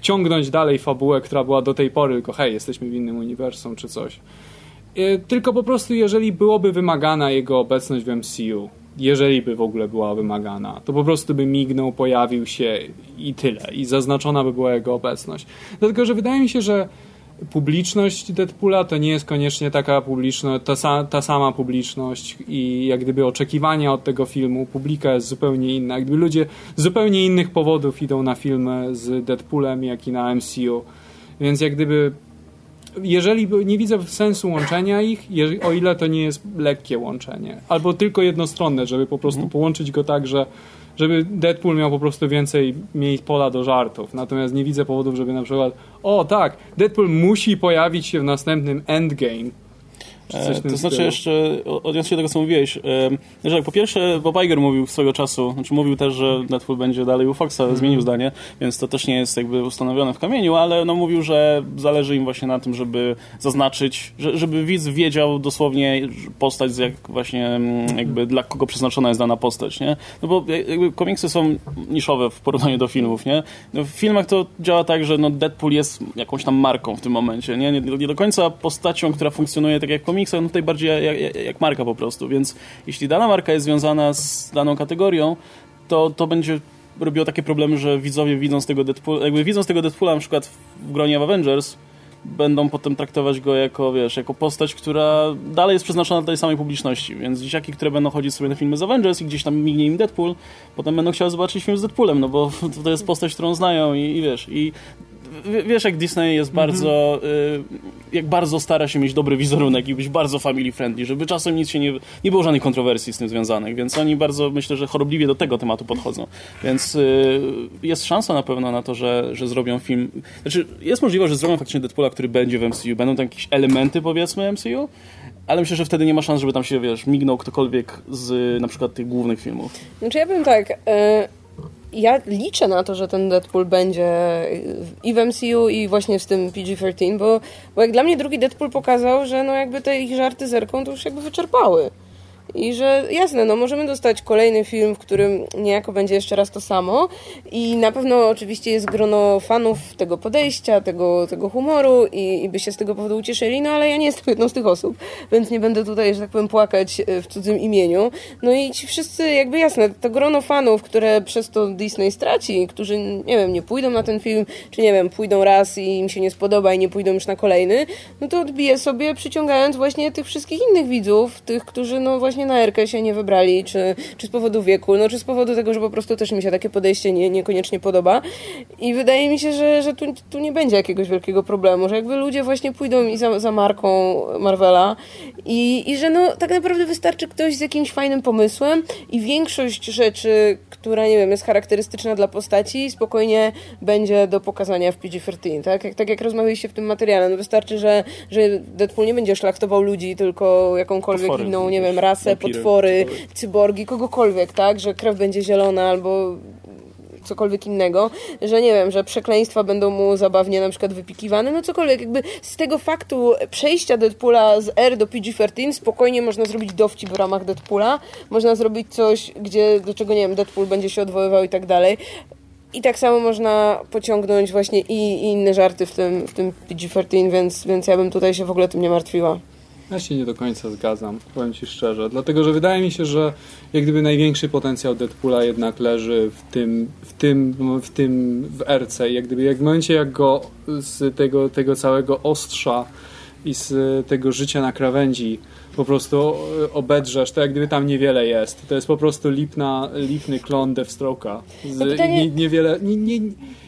ciągnąć dalej fabułę, która była do tej pory, tylko hej, jesteśmy w innym uniwersum czy coś. E, tylko po prostu jeżeli byłoby wymagana jego obecność w MCU, jeżeli by w ogóle była wymagana, to po prostu by mignął, pojawił się i tyle. I zaznaczona by była jego obecność. Dlatego, że wydaje mi się, że publiczność Deadpoola to nie jest koniecznie taka publiczność, ta, ta sama publiczność i jak gdyby oczekiwania od tego filmu, publika jest zupełnie inna. Jak gdyby ludzie z zupełnie innych powodów idą na filmy z Deadpoolem, jak i na MCU. Więc jak gdyby jeżeli nie widzę sensu łączenia ich, o ile to nie jest lekkie łączenie, albo tylko jednostronne, żeby po prostu mhm. połączyć go tak, że żeby Deadpool miał po prostu więcej miejsc pola do żartów. Natomiast nie widzę powodów, żeby na przykład o tak, Deadpool musi pojawić się w następnym Endgame to znaczy jeszcze, odniosę się do tego, co mówiłeś, e, że jak po pierwsze Bob Iger mówił swojego czasu, znaczy mówił też, że Deadpool będzie dalej u Foxa, mm. zmienił zdanie, więc to też nie jest jakby ustanowione w kamieniu, ale no mówił, że zależy im właśnie na tym, żeby zaznaczyć, że, żeby widz wiedział dosłownie postać, jak właśnie mm, jakby dla kogo przeznaczona jest dana postać, nie? No bo jakby komiksy są niszowe w porównaniu do filmów, nie? No w filmach to działa tak, że no Deadpool jest jakąś tam marką w tym momencie, nie? Nie, nie do końca postacią, która funkcjonuje tak jak komiks, komiksach, no tutaj bardziej jak, jak, marka po prostu, więc jeśli dana marka jest związana z daną kategorią, to, to będzie robiło takie problemy, że widzowie widząc tego Deadpoola, jakby widząc tego Deadpoola na przykład w gronie Avengers, będą potem traktować go jako, wiesz, jako postać, która dalej jest przeznaczona dla tej samej publiczności, więc dzieciaki, które będą chodzić sobie na filmy z Avengers i gdzieś tam mignie im Deadpool, potem będą chciały zobaczyć film z Deadpoolem, no bo to jest postać, którą znają i, i wiesz, i wiesz jak Disney jest bardzo y, jak bardzo stara się mieć dobry wizerunek i być bardzo family friendly, żeby czasem nic się nie, nie było żadnych kontrowersji z tym związanych, więc oni bardzo myślę, że chorobliwie do tego tematu podchodzą. Więc y, jest szansa na pewno na to, że, że zrobią film. Znaczy, jest możliwość, że zrobią faktycznie Deadpoola, który będzie w MCU. Będą tam jakieś elementy powiedzmy MCU, ale myślę, że wtedy nie ma szans, żeby tam się, wiesz, mignął ktokolwiek z na przykład tych głównych filmów. Znaczy ja bym tak, y, ja liczę na to, że ten Deadpool będzie i w MCU, i właśnie w tym PG-13, bo, bo jak dla mnie drugi Deadpool pokazał, że no jakby te ich żarty zerką to już jakby wyczerpały. I że jasne, no możemy dostać kolejny film, w którym niejako będzie jeszcze raz to samo i na pewno oczywiście jest grono fanów tego podejścia, tego, tego humoru i, i by się z tego powodu ucieszyli, no ale ja nie jestem jedną z tych osób, więc nie będę tutaj, że tak powiem, płakać e, w cudzym imieniu. No i ci wszyscy, jakby jasne, to grono fanów, które przez to Disney straci, którzy, nie wiem, nie pójdą na ten film, czy nie wiem, pójdą raz i im się nie spodoba i nie pójdą już na kolejny, no to odbije sobie, przyciągając właśnie tych wszystkich innych widzów, tych, którzy no właśnie właśnie na Erkę się nie wybrali, czy, czy z powodu wieku, no czy z powodu tego, że po prostu też mi się takie podejście nie, niekoniecznie podoba. I wydaje mi się, że, że tu, tu nie będzie jakiegoś wielkiego problemu, że jakby ludzie właśnie pójdą i za, za marką Marvela i, i że no tak naprawdę wystarczy ktoś z jakimś fajnym pomysłem i większość rzeczy, która nie wiem, jest charakterystyczna dla postaci, spokojnie będzie do pokazania w PG-13, tak? Jak, tak jak rozmawialiście w tym materiale, no wystarczy, że, że Deadpool nie będzie szlachtował ludzi, tylko jakąkolwiek Potwory, inną, nie wiem, rasę, potwory, cyborgi, kogokolwiek, tak? Że krew będzie zielona albo cokolwiek innego, że nie wiem, że przekleństwa będą mu zabawnie na przykład wypikiwane, no cokolwiek, jakby z tego faktu przejścia Deadpoola z R do PG-13 spokojnie można zrobić dowcip w ramach Deadpoola, można zrobić coś, gdzie, do czego, nie wiem, Deadpool będzie się odwoływał i tak dalej. I tak samo można pociągnąć właśnie i, i inne żarty w tym, w tym PG-13, więc, więc ja bym tutaj się w ogóle tym nie martwiła. Ja się nie do końca zgadzam, powiem Ci szczerze, dlatego że wydaje mi się, że jak gdyby największy potencjał Deadpoola jednak leży w tym, w tym, w tym, w RC. Jak gdyby, jak w momencie jak go z tego, tego całego ostrza i z tego życia na krawędzi po prostu obedrzesz, to jak gdyby tam niewiele jest. To jest po prostu lipna, lipny klon Deathstroke'a. Z, pytanie- nie, niewiele, nie, nie,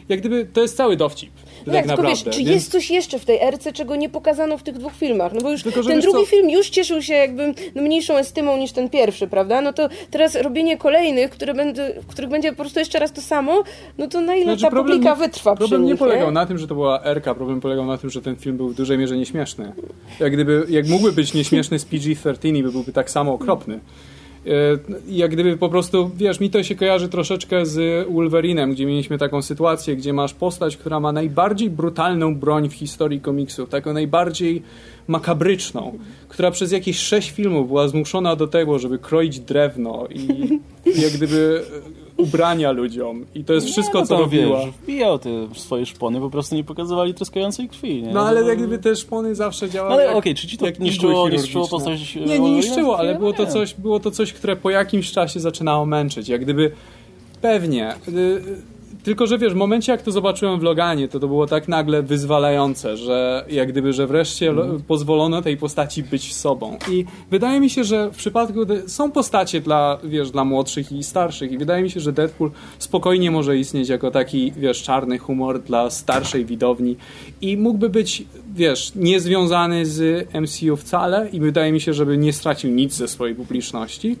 jak gdyby, to jest cały dowcip. Tak tylko naprawdę. wiesz, czy Więc- jest coś jeszcze w tej erce, czego nie pokazano w tych dwóch filmach? No bo już Tylko, ten drugi co- film już cieszył się jakby no, mniejszą estymą niż ten pierwszy, prawda? No to teraz robienie kolejnych, które będą, w których będzie po prostu jeszcze raz to samo, no to na ile Znaczy, ta problem publika nie- wytrwa Problem nie polegał na tym, że to była RK, problem polegał na tym, że ten film był w dużej mierze nieśmieszny. Jak gdyby, jak mógłby być nieśmieszny z PG-13 i byłby tak samo okropny. E, Jak gdyby po prostu, wiesz, mi to się kojarzy troszeczkę z Wolverinem, gdzie mieliśmy taką sytuację, gdzie masz postać, która ma najbardziej brutalną broń w historii komiksów, taką najbardziej makabryczną, która przez jakieś sześć filmów była zmuszona do tego, żeby kroić drewno i jak gdyby ubrania ludziom. I to jest wszystko, no co robiła. Wiesz, wbijał te swoje szpony, po prostu nie pokazywali tryskającej krwi, nie? No ale jak gdyby te szpony zawsze No działały. ale jak- okej, czy ci to niszczyło, niszczyło postać Nie, nie niszczyło, ale Nie, było to, nie. coś, było to coś, które po jakimś czasie zaczynało męczyć. Jak gdyby pewnie. Tylko, że wiesz, w momencie jak to zobaczyłem w Loganie, to to było tak nagle wyzwalające, że jak gdyby, że wreszcie lo- pozwolono tej postaci być sobą. I wydaje mi się, że w przypadku są postacie dla, wiesz, dla młodszych i starszych i wydaje mi się, że Deadpool spokojnie może istnieć jako taki, wiesz, czarny humor dla starszej widowni i mógłby być, wiesz, niezwiązany z MCU wcale i wydaje mi się, żeby nie stracił nic ze swojej publiczności.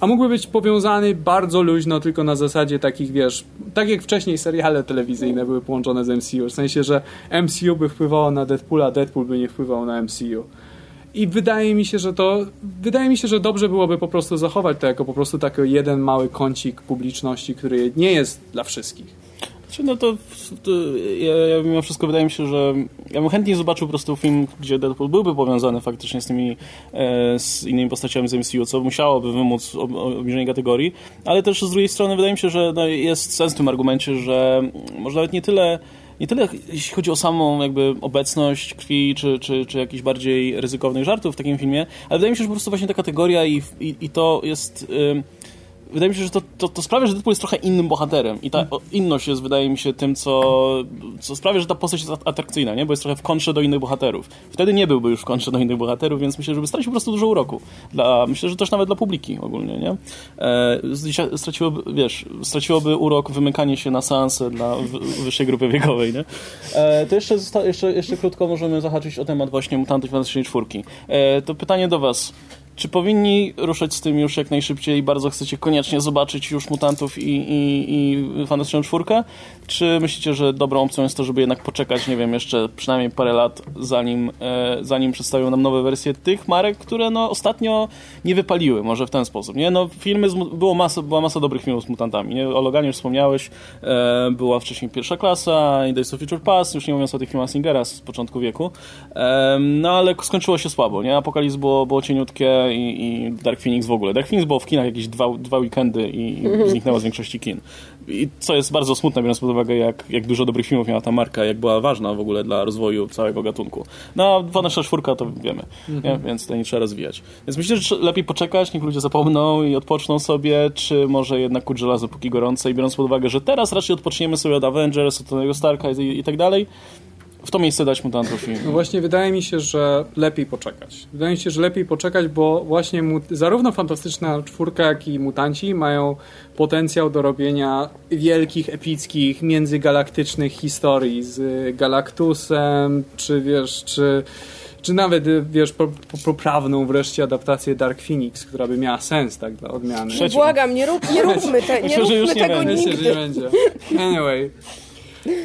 A mógłby być powiązany bardzo luźno, tylko na zasadzie takich, wiesz, tak jak wcześniej seriale telewizyjne były połączone z MCU. W sensie, że MCU by wpływało na Deadpoola, Deadpool by nie wpływał na MCU. I wydaje mi się, że to. Wydaje mi się, że dobrze byłoby po prostu zachować to jako po prostu taki jeden mały kącik publiczności, który nie jest dla wszystkich. Czy no to, to ja, ja mimo wszystko wydaje mi się, że ja bym chętnie zobaczył po prostu film, gdzie Deadpool byłby powiązany faktycznie z tymi e, z innymi postaciami z MCU, co musiałoby wymóc ob, obniżenie kategorii, ale też z drugiej strony wydaje mi się, że no, jest sens w tym argumencie, że może nawet nie tyle nie tyle jeśli chodzi o samą jakby obecność krwi, czy, czy, czy jakichś bardziej ryzykownych żartów w takim filmie, ale wydaje mi się, że po prostu właśnie ta kategoria i, i, i to jest... ym, wydaje mi się, że to, to, to sprawia, że Deadpool jest trochę innym bohaterem i ta o, inność jest, wydaje mi się, tym, co, co sprawia, że ta postać jest at- atrakcyjna, nie? bo jest trochę w kontrze do innych bohaterów. Wtedy nie byłby już w kontrze do innych bohaterów, więc myślę, że by stracił po prostu dużo uroku. Dla, myślę, że też nawet dla publiki ogólnie, nie? E, straciłoby, wiesz, straciłoby urok wymykanie się na seanse dla wyższej grupy wiekowej, nie? E, to jeszcze, jeszcze, jeszcze krótko możemy zahaczyć o temat właśnie Mutantów Fantastycznej Czwórki. E, to pytanie do was. Czy powinni ruszać z tym już jak najszybciej? Bardzo chcecie koniecznie zobaczyć już Mutantów i, i, i Fantastyczną Czwórkę? Czy myślicie, że dobrą opcją jest to, żeby jednak poczekać, nie wiem, jeszcze przynajmniej parę lat, zanim, e, zanim przedstawią nam nowe wersje tych marek, które no ostatnio nie wypaliły, może w ten sposób, nie? No filmy, z, było masa, była masa dobrych filmów z Mutantami, nie? O Loganie już wspomniałeś, e, była wcześniej Pierwsza Klasa i Days of Future Past, już nie mówiąc o tych filmach Singera z początku wieku, e, no ale skończyło się słabo, nie? Apokalips było, było cieniutkie i, i Dark Phoenix w ogóle. Dark Phoenix było w kinach jakieś dwa, dwa weekendy i, i zniknęło z większości kin. I co jest bardzo smutne, biorąc pod uwagę, jak, jak dużo dobrych filmów miała ta marka, jak była ważna w ogóle dla rozwoju całego gatunku. No, a Vanessa czwórka to wiemy, nie? więc to nie trzeba rozwijać. Więc myślę, że lepiej poczekać, niech ludzie zapomną i odpoczną sobie, czy może jednak kuć żelazo póki gorące i biorąc pod uwagę, że teraz raczej odpoczniemy sobie od Avengers, od Tonego Starka i, i tak dalej, w to miejsce dać mutantów i... No właśnie wydaje mi się, że lepiej poczekać. Wydaje mi się, że lepiej poczekać, bo właśnie mu, zarówno Fantastyczna Czwórka, jak i Mutanci mają potencjał do robienia wielkich, epickich, międzygalaktycznych historii z Galactusem, czy wiesz, czy czy nawet, wiesz, po- po- poprawną wreszcie adaptację Dark Phoenix, która by miała sens, tak, dla odmiany. No błagam, nie, rób, nie róbmy, te, nie Myślę, że już róbmy nie tego będzie. Myślę, że nigdy. nie będzie. Anyway.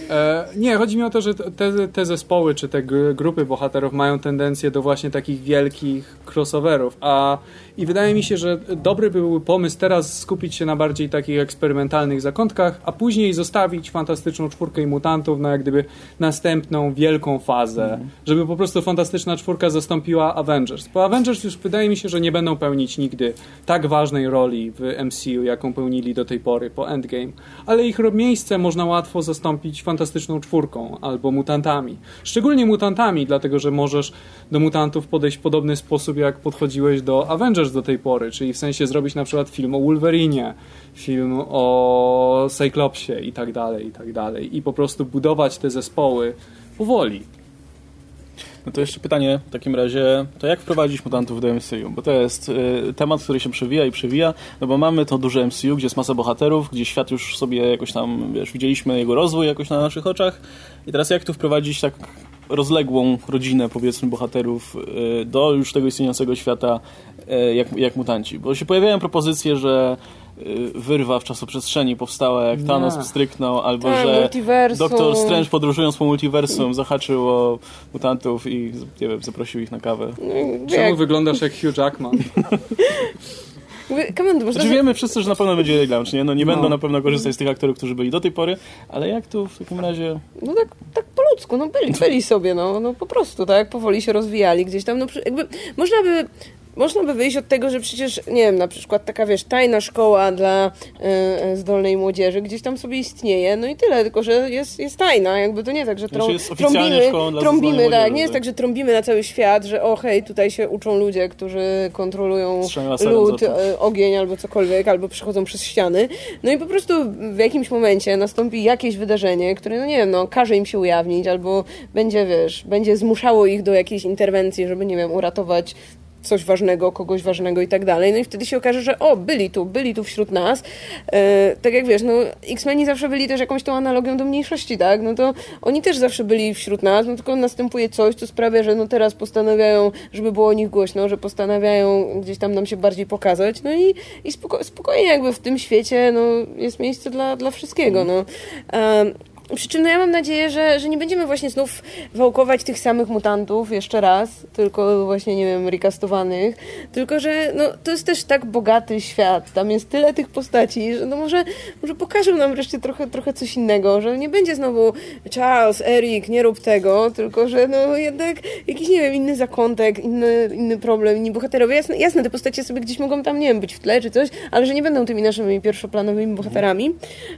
E, nie, chodzi mi o to, że te, te zespoły czy te grupy bohaterów mają tendencję do właśnie takich wielkich crossoverów, a i wydaje mi się, że dobry byłby pomysł teraz skupić się na bardziej takich eksperymentalnych zakątkach, a później zostawić Fantastyczną Czwórkę i Mutantów na jak gdyby następną wielką fazę, mm. żeby po prostu Fantastyczna Czwórka zastąpiła Avengers. Bo Avengers już wydaje mi się, że nie będą pełnić nigdy tak ważnej roli w MCU, jaką pełnili do tej pory po Endgame, ale ich miejsce można łatwo zastąpić Fantastyczną Czwórką albo Mutantami. Szczególnie Mutantami, dlatego że możesz do Mutantów podejść w podobny sposób, jak podchodziłeś do Avengers do tej pory, czyli w sensie zrobić na przykład film o Wolverinie, film o Cyclopsie i tak dalej, i tak dalej. I po prostu budować te zespoły powoli. No to jeszcze pytanie w takim razie, to jak wprowadzić mutantów do MCU? Bo to jest y, temat, który się przewija i przewija, no bo mamy to duże MCU, gdzie jest masa bohaterów, gdzie świat już sobie jakoś tam, wiesz, widzieliśmy jego rozwój jakoś na naszych oczach i teraz jak tu wprowadzić tak rozległą rodzinę, powiedzmy, bohaterów y, do już tego istniejącego świata y, jak, jak mutanci. Bo się pojawiają propozycje, że wyrwa w czasoprzestrzeni powstała jak Thanos yeah. pstryknął, albo tak, że multiversum. Doktor Strange podróżując po multiversum zahaczył o mutantów i nie wiem, zaprosił ich na kawę. No, Czemu jak... wyglądasz jak Hugh Jackman? Come on, znaczy, wiemy wszyscy, że na pewno będzie relaunch, nie? No nie no. będą na pewno korzystać z tych aktorów, którzy byli do tej pory, ale jak tu w takim razie... No tak, tak po ludzku, no byli, byli sobie, no, no po prostu, tak, powoli się rozwijali gdzieś tam, no jakby można by można by wyjść od tego, że przecież, nie wiem, na przykład taka, wiesz, tajna szkoła dla y, zdolnej młodzieży gdzieś tam sobie istnieje, no i tyle, tylko że jest, jest tajna, jakby to nie tak, że znaczy trąbimy, trąbimy tak, nie jest tak, że trąbimy na cały świat, że o hej, tutaj się uczą ludzie, którzy kontrolują lód, e, ogień albo cokolwiek, albo przychodzą przez ściany, no i po prostu w jakimś momencie nastąpi jakieś wydarzenie, które, no nie wiem, no, każe im się ujawnić, albo będzie, wiesz, będzie zmuszało ich do jakiejś interwencji, żeby, nie wiem, uratować coś ważnego, kogoś ważnego i tak dalej. No i wtedy się okaże, że o, byli tu, byli tu wśród nas. E, tak jak wiesz, no X-Meni zawsze byli też jakąś tą analogią do mniejszości, tak? No to oni też zawsze byli wśród nas, no tylko następuje coś, co sprawia, że no teraz postanawiają, żeby było o nich głośno, że postanawiają gdzieś tam nam się bardziej pokazać. No i, i spoko spokojnie jakby w tym świecie no, jest miejsce dla, dla wszystkiego, no. E, przy czym no ja mam nadzieję, że, że nie będziemy właśnie znów wałkować tych samych mutantów jeszcze raz, tylko właśnie, nie wiem, recastowanych, tylko że no, to jest też tak bogaty świat, tam jest tyle tych postaci, że no może, może pokażą nam wreszcie trochę, trochę coś innego, że nie będzie znowu Charles, Eric, nie rób tego, tylko że no jednak jakiś, nie wiem, inny zakątek, inny, inny problem, inni bohaterowie. Jasne, jasne, te postacie sobie gdzieś mogą tam, nie wiem, być w tle czy coś, ale że nie będą tymi naszymi pierwszoplanowymi bohaterami.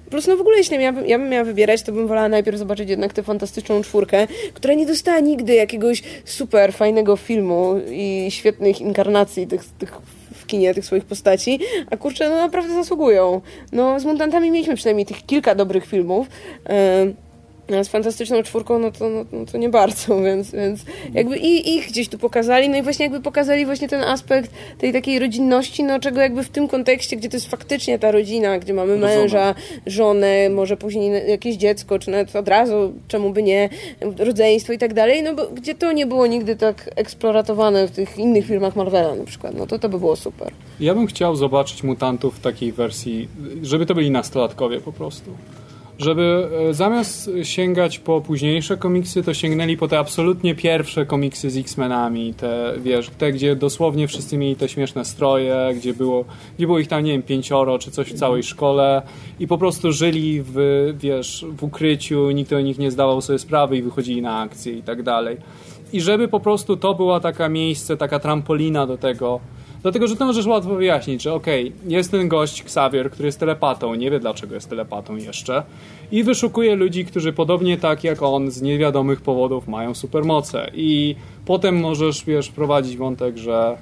Prostu no w ogóle, jeśli ja, ja bym miała wybierać, to bym bym wolała najpierw zobaczyć jednak tę fantastyczną czwórkę, która nie dostała nigdy jakiegoś super fajnego filmu i świetnych inkarnacji tych, tych w kinie tych swoich postaci, a kurczę, no naprawdę zasługują. No, z Mutantami mieliśmy przynajmniej tych kilka dobrych filmów. Yy, z fantastyczną czwórką, no to, no, no to nie bardzo, więc, więc jakby i ich gdzieś tu pokazali, no i właśnie jakby pokazali właśnie ten aspekt tej takiej rodzinności, no czego jakby w tym kontekście, gdzie to jest faktycznie ta rodzina, gdzie mamy męża, żonę, może później jakieś dziecko, czy nawet od razu, czemu by nie, rodzeństwo i tak dalej, no bo gdzie to nie było nigdy tak eksploatowane w tych innych filmach Marvela na przykład, no to to by było super. Ja bym chciał zobaczyć mutantów w takiej wersji, żeby to byli nastolatkowie po prostu żeby e, zamiast sięgać po późniejsze komiksy, to sięgnęli po te absolutnie pierwsze komiksy z X-Menami, te, wiesz, te, gdzie dosłownie wszyscy mieli te śmieszne stroje, gdzie było, gdzie było ich tam, nie wiem, pięcioro czy coś w całej szkole i po prostu żyli w, wiesz, w ukryciu, nikt o nich nie zdawał sobie sprawy i wychodzili na akcje i tak dalej. I żeby po prostu to była taka miejsce, taka trampolina do tego, Dlatego, że to możesz łatwo wyjaśnić, że okej, okay, jest ten gość Xavier, który jest telepatą, nie wie dlaczego jest telepatą jeszcze i wyszukuje ludzi, którzy podobnie tak jak on z niewiadomych powodów mają supermoce. I potem możesz, wiesz, prowadzić wątek, że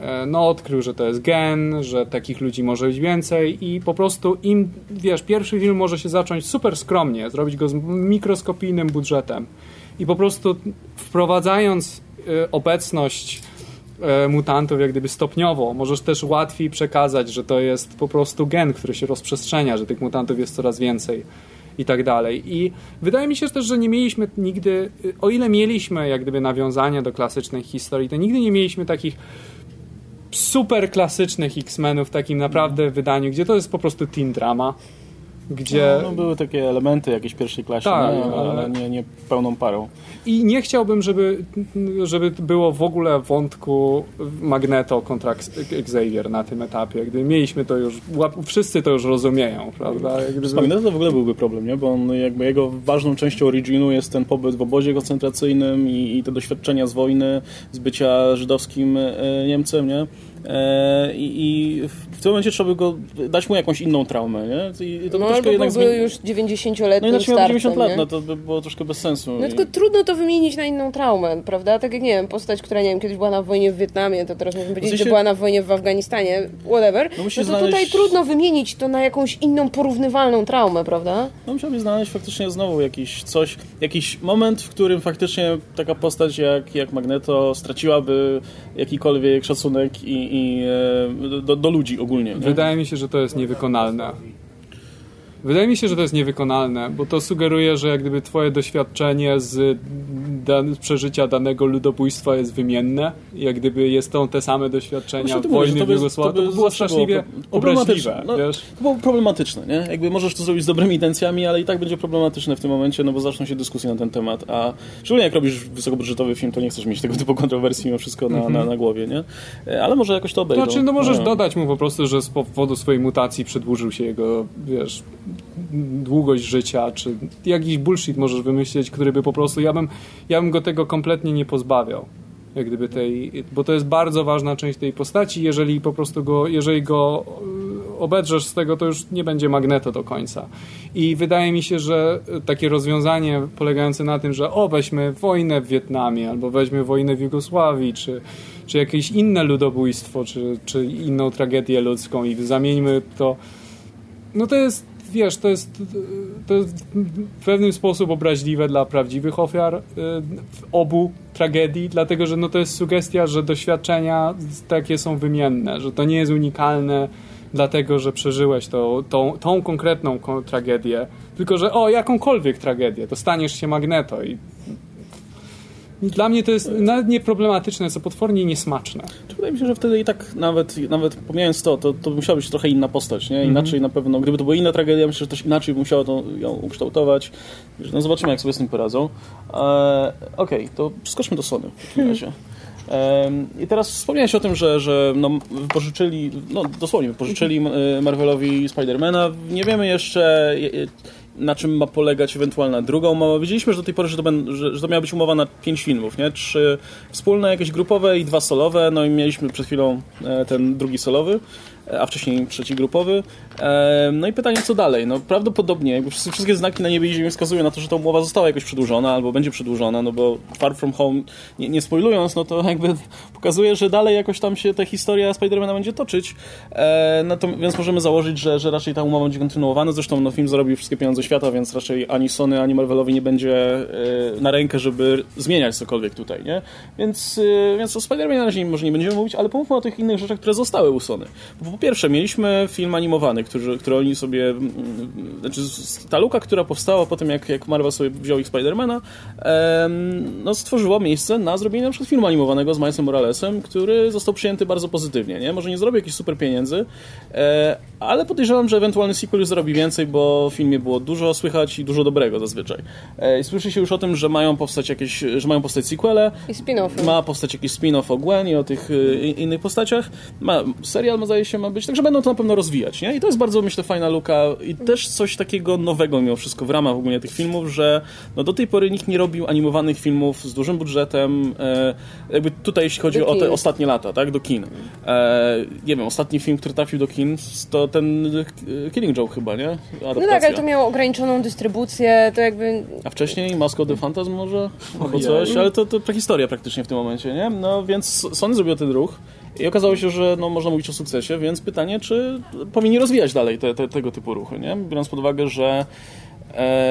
e, no odkrył, że to jest gen, że takich ludzi może być więcej i po prostu im, wiesz, pierwszy film może się zacząć super skromnie, zrobić go z mikroskopijnym budżetem. I po prostu wprowadzając e, obecność mutantów jak gdyby stopniowo. Możesz też łatwiej przekazać, że to jest po prostu gen, który się rozprzestrzenia, że tych mutantów jest coraz więcej i tak dalej. I wydaje mi się też, że nie mieliśmy nigdy, o ile mieliśmy jak gdyby nawiązania do klasycznej historii, to nigdy nie mieliśmy takich super klasycznych X-Menów w takim naprawdę wydaniu, gdzie to jest po prostu teen drama. Gdzie... No, no, były takie elementy jakiejś pierwszej klasie, Tak, nie? ale- nie, nie pełną parą. I nie chciałbym, żeby, żeby było w ogóle wątku Magneto kontra Xavier na tym etapie. Gdy mieliśmy to już, wszyscy to już rozumieją, prawda? Jak Z Magneto to w ogóle byłby problem, nie? Bo on jakby jego ważną częścią originu jest ten pobyt w obozie koncentracyjnym i, i te doświadczenia z wojny, z bycia żydowskim e, Niemcem, nie? E, I, I w tym momencie trzeba by go dać mu jakąś inną traumę, nie? I, i to No troszkę jednak byłby już 90-letnim No miał starcem, 90 lat, nie? no to by było troszkę bez sensu. No I- tylko trudno to wymienić na inną traumę, prawda? Tak jak, nie wiem, postać, która, nie wiem, kiedyś była na wojnie w Wietnamie, to teraz możemy powiedzieć, sensie- że była na wojnie w Afganistanie, whatever. No No, to tutaj znaleźć- trudno wymienić to na jakąś inną, porównywalną traumę, prawda? No musiałby znaleźć faktycznie znowu jakiś coś, jakiś moment, w którym faktycznie taka postać jak, jak Magneto straciłaby jakikolwiek szacunek i, i e, do, do ludzi ogólnie. Nie? Wydaje mi się, że to jest niewykonalne. Wydaje mi się, że to jest niewykonalne, bo to sugeruje, że jak gdyby twoje doświadczenie z, dan- z przeżycia danego ludobójstwa jest wymienne, jak gdyby jest to te same doświadczenia Właśnie o tym mówię, że wojny to w by- Jugosławii, to by było zawsze straszliwie obraźliwe, No, wiesz? To było problematyczne, nie? Jakby możesz to zrobić z dobrymi intencjami, ale i tak będzie problematyczne w tym momencie, no bo zaczną się dyskusje na ten temat, a szczególnie jak robisz wysokobudżetowy film, to nie chcesz mieć tego typu kontrowersji mimo wszystko na, na, na głowie, nie? Ale może jakoś to obejdą. Znaczy, no możesz Nie. dodać mu po prostu, że z powodu swojej mutacji przedłużył się jego, wiesz, długość życia, czy jakiś bullshit możesz wymyślić, który by po prostu, ja bym, ja bym go tego kompletnie nie pozbawiał. Jak gdyby tej, bo to jest bardzo ważna część tej postaci, jeżeli po prostu go, jeżeli go y, obedrzesz z tego, to już nie będzie magneto do końca. I wydaje mi się, że takie rozwiązanie polegające na tym, że o, weźmy wojnę w Wietnamie, albo weźmy wojnę w Jugosławii, czy, czy jakieś inne ludobójstwo, czy, czy inną tragedię ludzką i zamieńmy to no to jest, wiesz, to jest, to jest w pewnym sposób obraźliwe dla prawdziwych ofiar y, obu tragedii, dlatego że no to jest sugestia, że doświadczenia takie są wymienne, że to nie jest unikalne dlatego, że przeżyłeś to, tą, tą konkretną ko- tragedię, tylko że o, jakąkolwiek tragedię, to staniesz się magneto i dla mnie to jest nawet nie problematyczne, co potwornie niesmaczne. Czy Wydaje mi się, że wtedy i tak nawet, nawet pomijając to, to, to musiała być trochę inna postać, nie? Mhm. Inaczej na pewno, gdyby to była inna tragedia, myślę, że też inaczej by musiało to, ją ukształtować. No zobaczymy, jak sobie z tym poradzą. E, Okej, to przeskoczmy do Sony w takim razie. I teraz wspomniałeś o tym, że, że no, wypożyczyli, no dosłownie wypożyczyli e, Marvelowi Spidermana. Nie wiemy jeszcze na czym ma polegać ewentualna druga umowa. Wiedzieliśmy, że do tej pory, że to, że, że to miała być umowa na pięć filmów, nie? Trzy wspólne, jakieś grupowe i dwa solowe. No i mieliśmy przed chwilą e, ten drugi solowy, e, a wcześniej trzeci grupowy. No i pytanie, co dalej? No prawdopodobnie, wszystkie znaki na niebie i ziemi wskazują na to, że ta umowa została jakoś przedłużona albo będzie przedłużona, no bo Far From Home, nie, nie spoilując, no to jakby pokazuje, że dalej jakoś tam się ta historia Spidermana będzie toczyć. E, no to, więc możemy założyć, że, że raczej ta umowa będzie kontynuowana. Zresztą no, film zarobił wszystkie pieniądze świata, więc raczej ani Sony, ani Marvelowi nie będzie e, na rękę, żeby zmieniać cokolwiek tutaj, nie? Więc, e, więc o Spider-Manie na razie może nie będziemy mówić, ale pomówmy o tych innych rzeczach, które zostały u Sony. Bo po pierwsze, mieliśmy film animowany, który, który oni sobie... mm, Znaczy, ta luka, która powstała po tym, jak, jak Marvel sobie wziął ich Spidermana, em, no, stworzyła miejsce na zrobienie na przykład filmu animowanego z Milesem Moralesem, który został przyjęty bardzo pozytywnie, nie? Może nie zrobił jakichś super pieniędzy, e, ale podejrzewam, że ewentualny sequel już zarobi więcej, bo w filmie było dużo słychać i dużo dobrego zazwyczaj. E, słyszy się już o tym, że mają powstać jakieś, że mają powstać sequele, I spin-offy. ma powstać jakiś spin-off o Gwen i o tych y, i- innych postaciach. Ma, serial, zdaje się, ma być, także będą to na pewno rozwijać, nie? I to jest bardzo, myślę, fajna luka i też coś takiego nowego mimo wszystko w ramach ogólnie tych filmów, że no, do tej pory nikt nie robił animowanych filmów z dużym budżetem, e, jakby tutaj jeśli chodzi Do o te kin. ostatnie lata, tak? Do kin. E, nie wiem, ostatni film, który trafił do kin, to ten y, Killing Joke chyba, nie? No Adaptacja. tak, ale to miało ograniczoną dystrybucję, to jakby... A wcześniej Mask of the Phantasm może? Albo coś, ale to, to prehistoria praktycznie w tym momencie, nie? No więc Sony zrobiło ten ruch i okazało się, że no, można mówić o sukcesie, więc pytanie, czy powinni rozwijać dalej te, te, tego typu ruchy, nie? Biorąc pod uwagę, że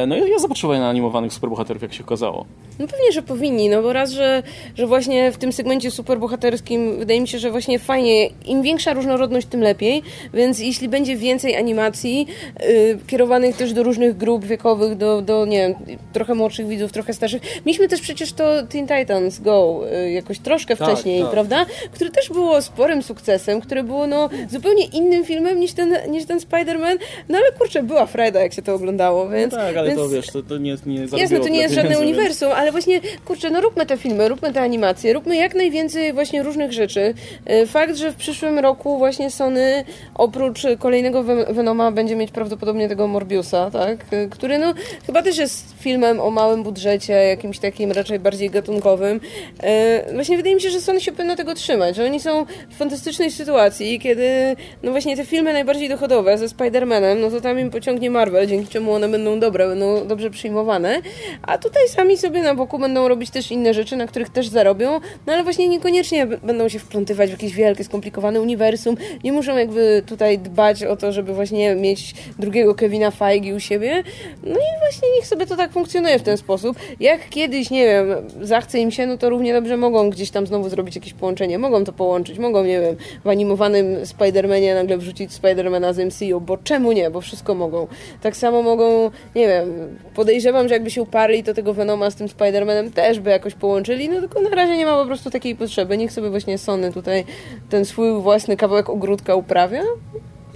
no i jest zapotrzebowanie na animowanych superbohaterów, jak się okazało. No pewnie, że powinni, no bo raz, że, że właśnie w tym segmencie superbohaterskim wydaje mi się, że właśnie fajnie, im większa różnorodność, tym lepiej, więc jeśli będzie więcej animacji yy, kierowanych też do różnych grup wiekowych, do, do nie wiem, trochę młodszych widzów, trochę starszych. Mieliśmy też przecież to Teen Titans Go yy, jakoś troszkę Tak, wcześniej, tak. prawda? Które też było sporym sukcesem, które było no zupełnie innym filmem niż ten, niż ten Spider-Man, no ale kurczę, była frajda, jak się to oglądało, więc... tak, ale więc... to wiesz, to, to nie, nie Jasne, to nie jest żadne pieniędzy, uniwersum, ale właśnie, kurczę, no róbmy te filmy, róbmy te animacje, róbmy jak najwięcej właśnie różnych rzeczy. E, Fakt, że w przyszłym roku właśnie Sony oprócz kolejnego Ven- Venoma będzie mieć prawdopodobnie tego Morbiusa, tak? E, Który no chyba też jest filmem o małym budżecie, jakimś takim raczej bardziej gatunkowym. E, Właśnie wydaje mi się, że Sony się powinno tego trzymać, że oni są w fantastycznej sytuacji, kiedy no właśnie te filmy najbardziej dochodowe ze Spider-Manem, no to tam im pociągnie Marvel, dzięki czemu one będą dobre, będą dobrze przyjmowane, a tutaj sami sobie na boku będą robić też inne rzeczy, na których też zarobią, no ale właśnie niekoniecznie będą się wplątywać w jakieś wielkie, skomplikowane uniwersum, nie muszą jakby tutaj dbać o to, żeby właśnie mieć drugiego Kevina Feige u siebie, no i właśnie niech sobie to tak funkcjonuje w ten sposób. Jak kiedyś, nie wiem, zachce im się, no to równie dobrze mogą gdzieś tam znowu zrobić jakieś połączenie, mogą to połączyć, mogą, nie wiem, w animowanym Spider-Manie nagle wrzucić Spider-Mana z MCU, bo czemu nie, bo wszystko mogą. Tak samo mogą, nie wiem, podejrzewam, że jakby się uparli, to tego Venoma z tym Spider-Manem też by jakoś połączyli, no tylko na razie nie ma po prostu takiej potrzeby. Niech sobie właśnie Sony tutaj ten swój własny kawałek ogródka uprawia.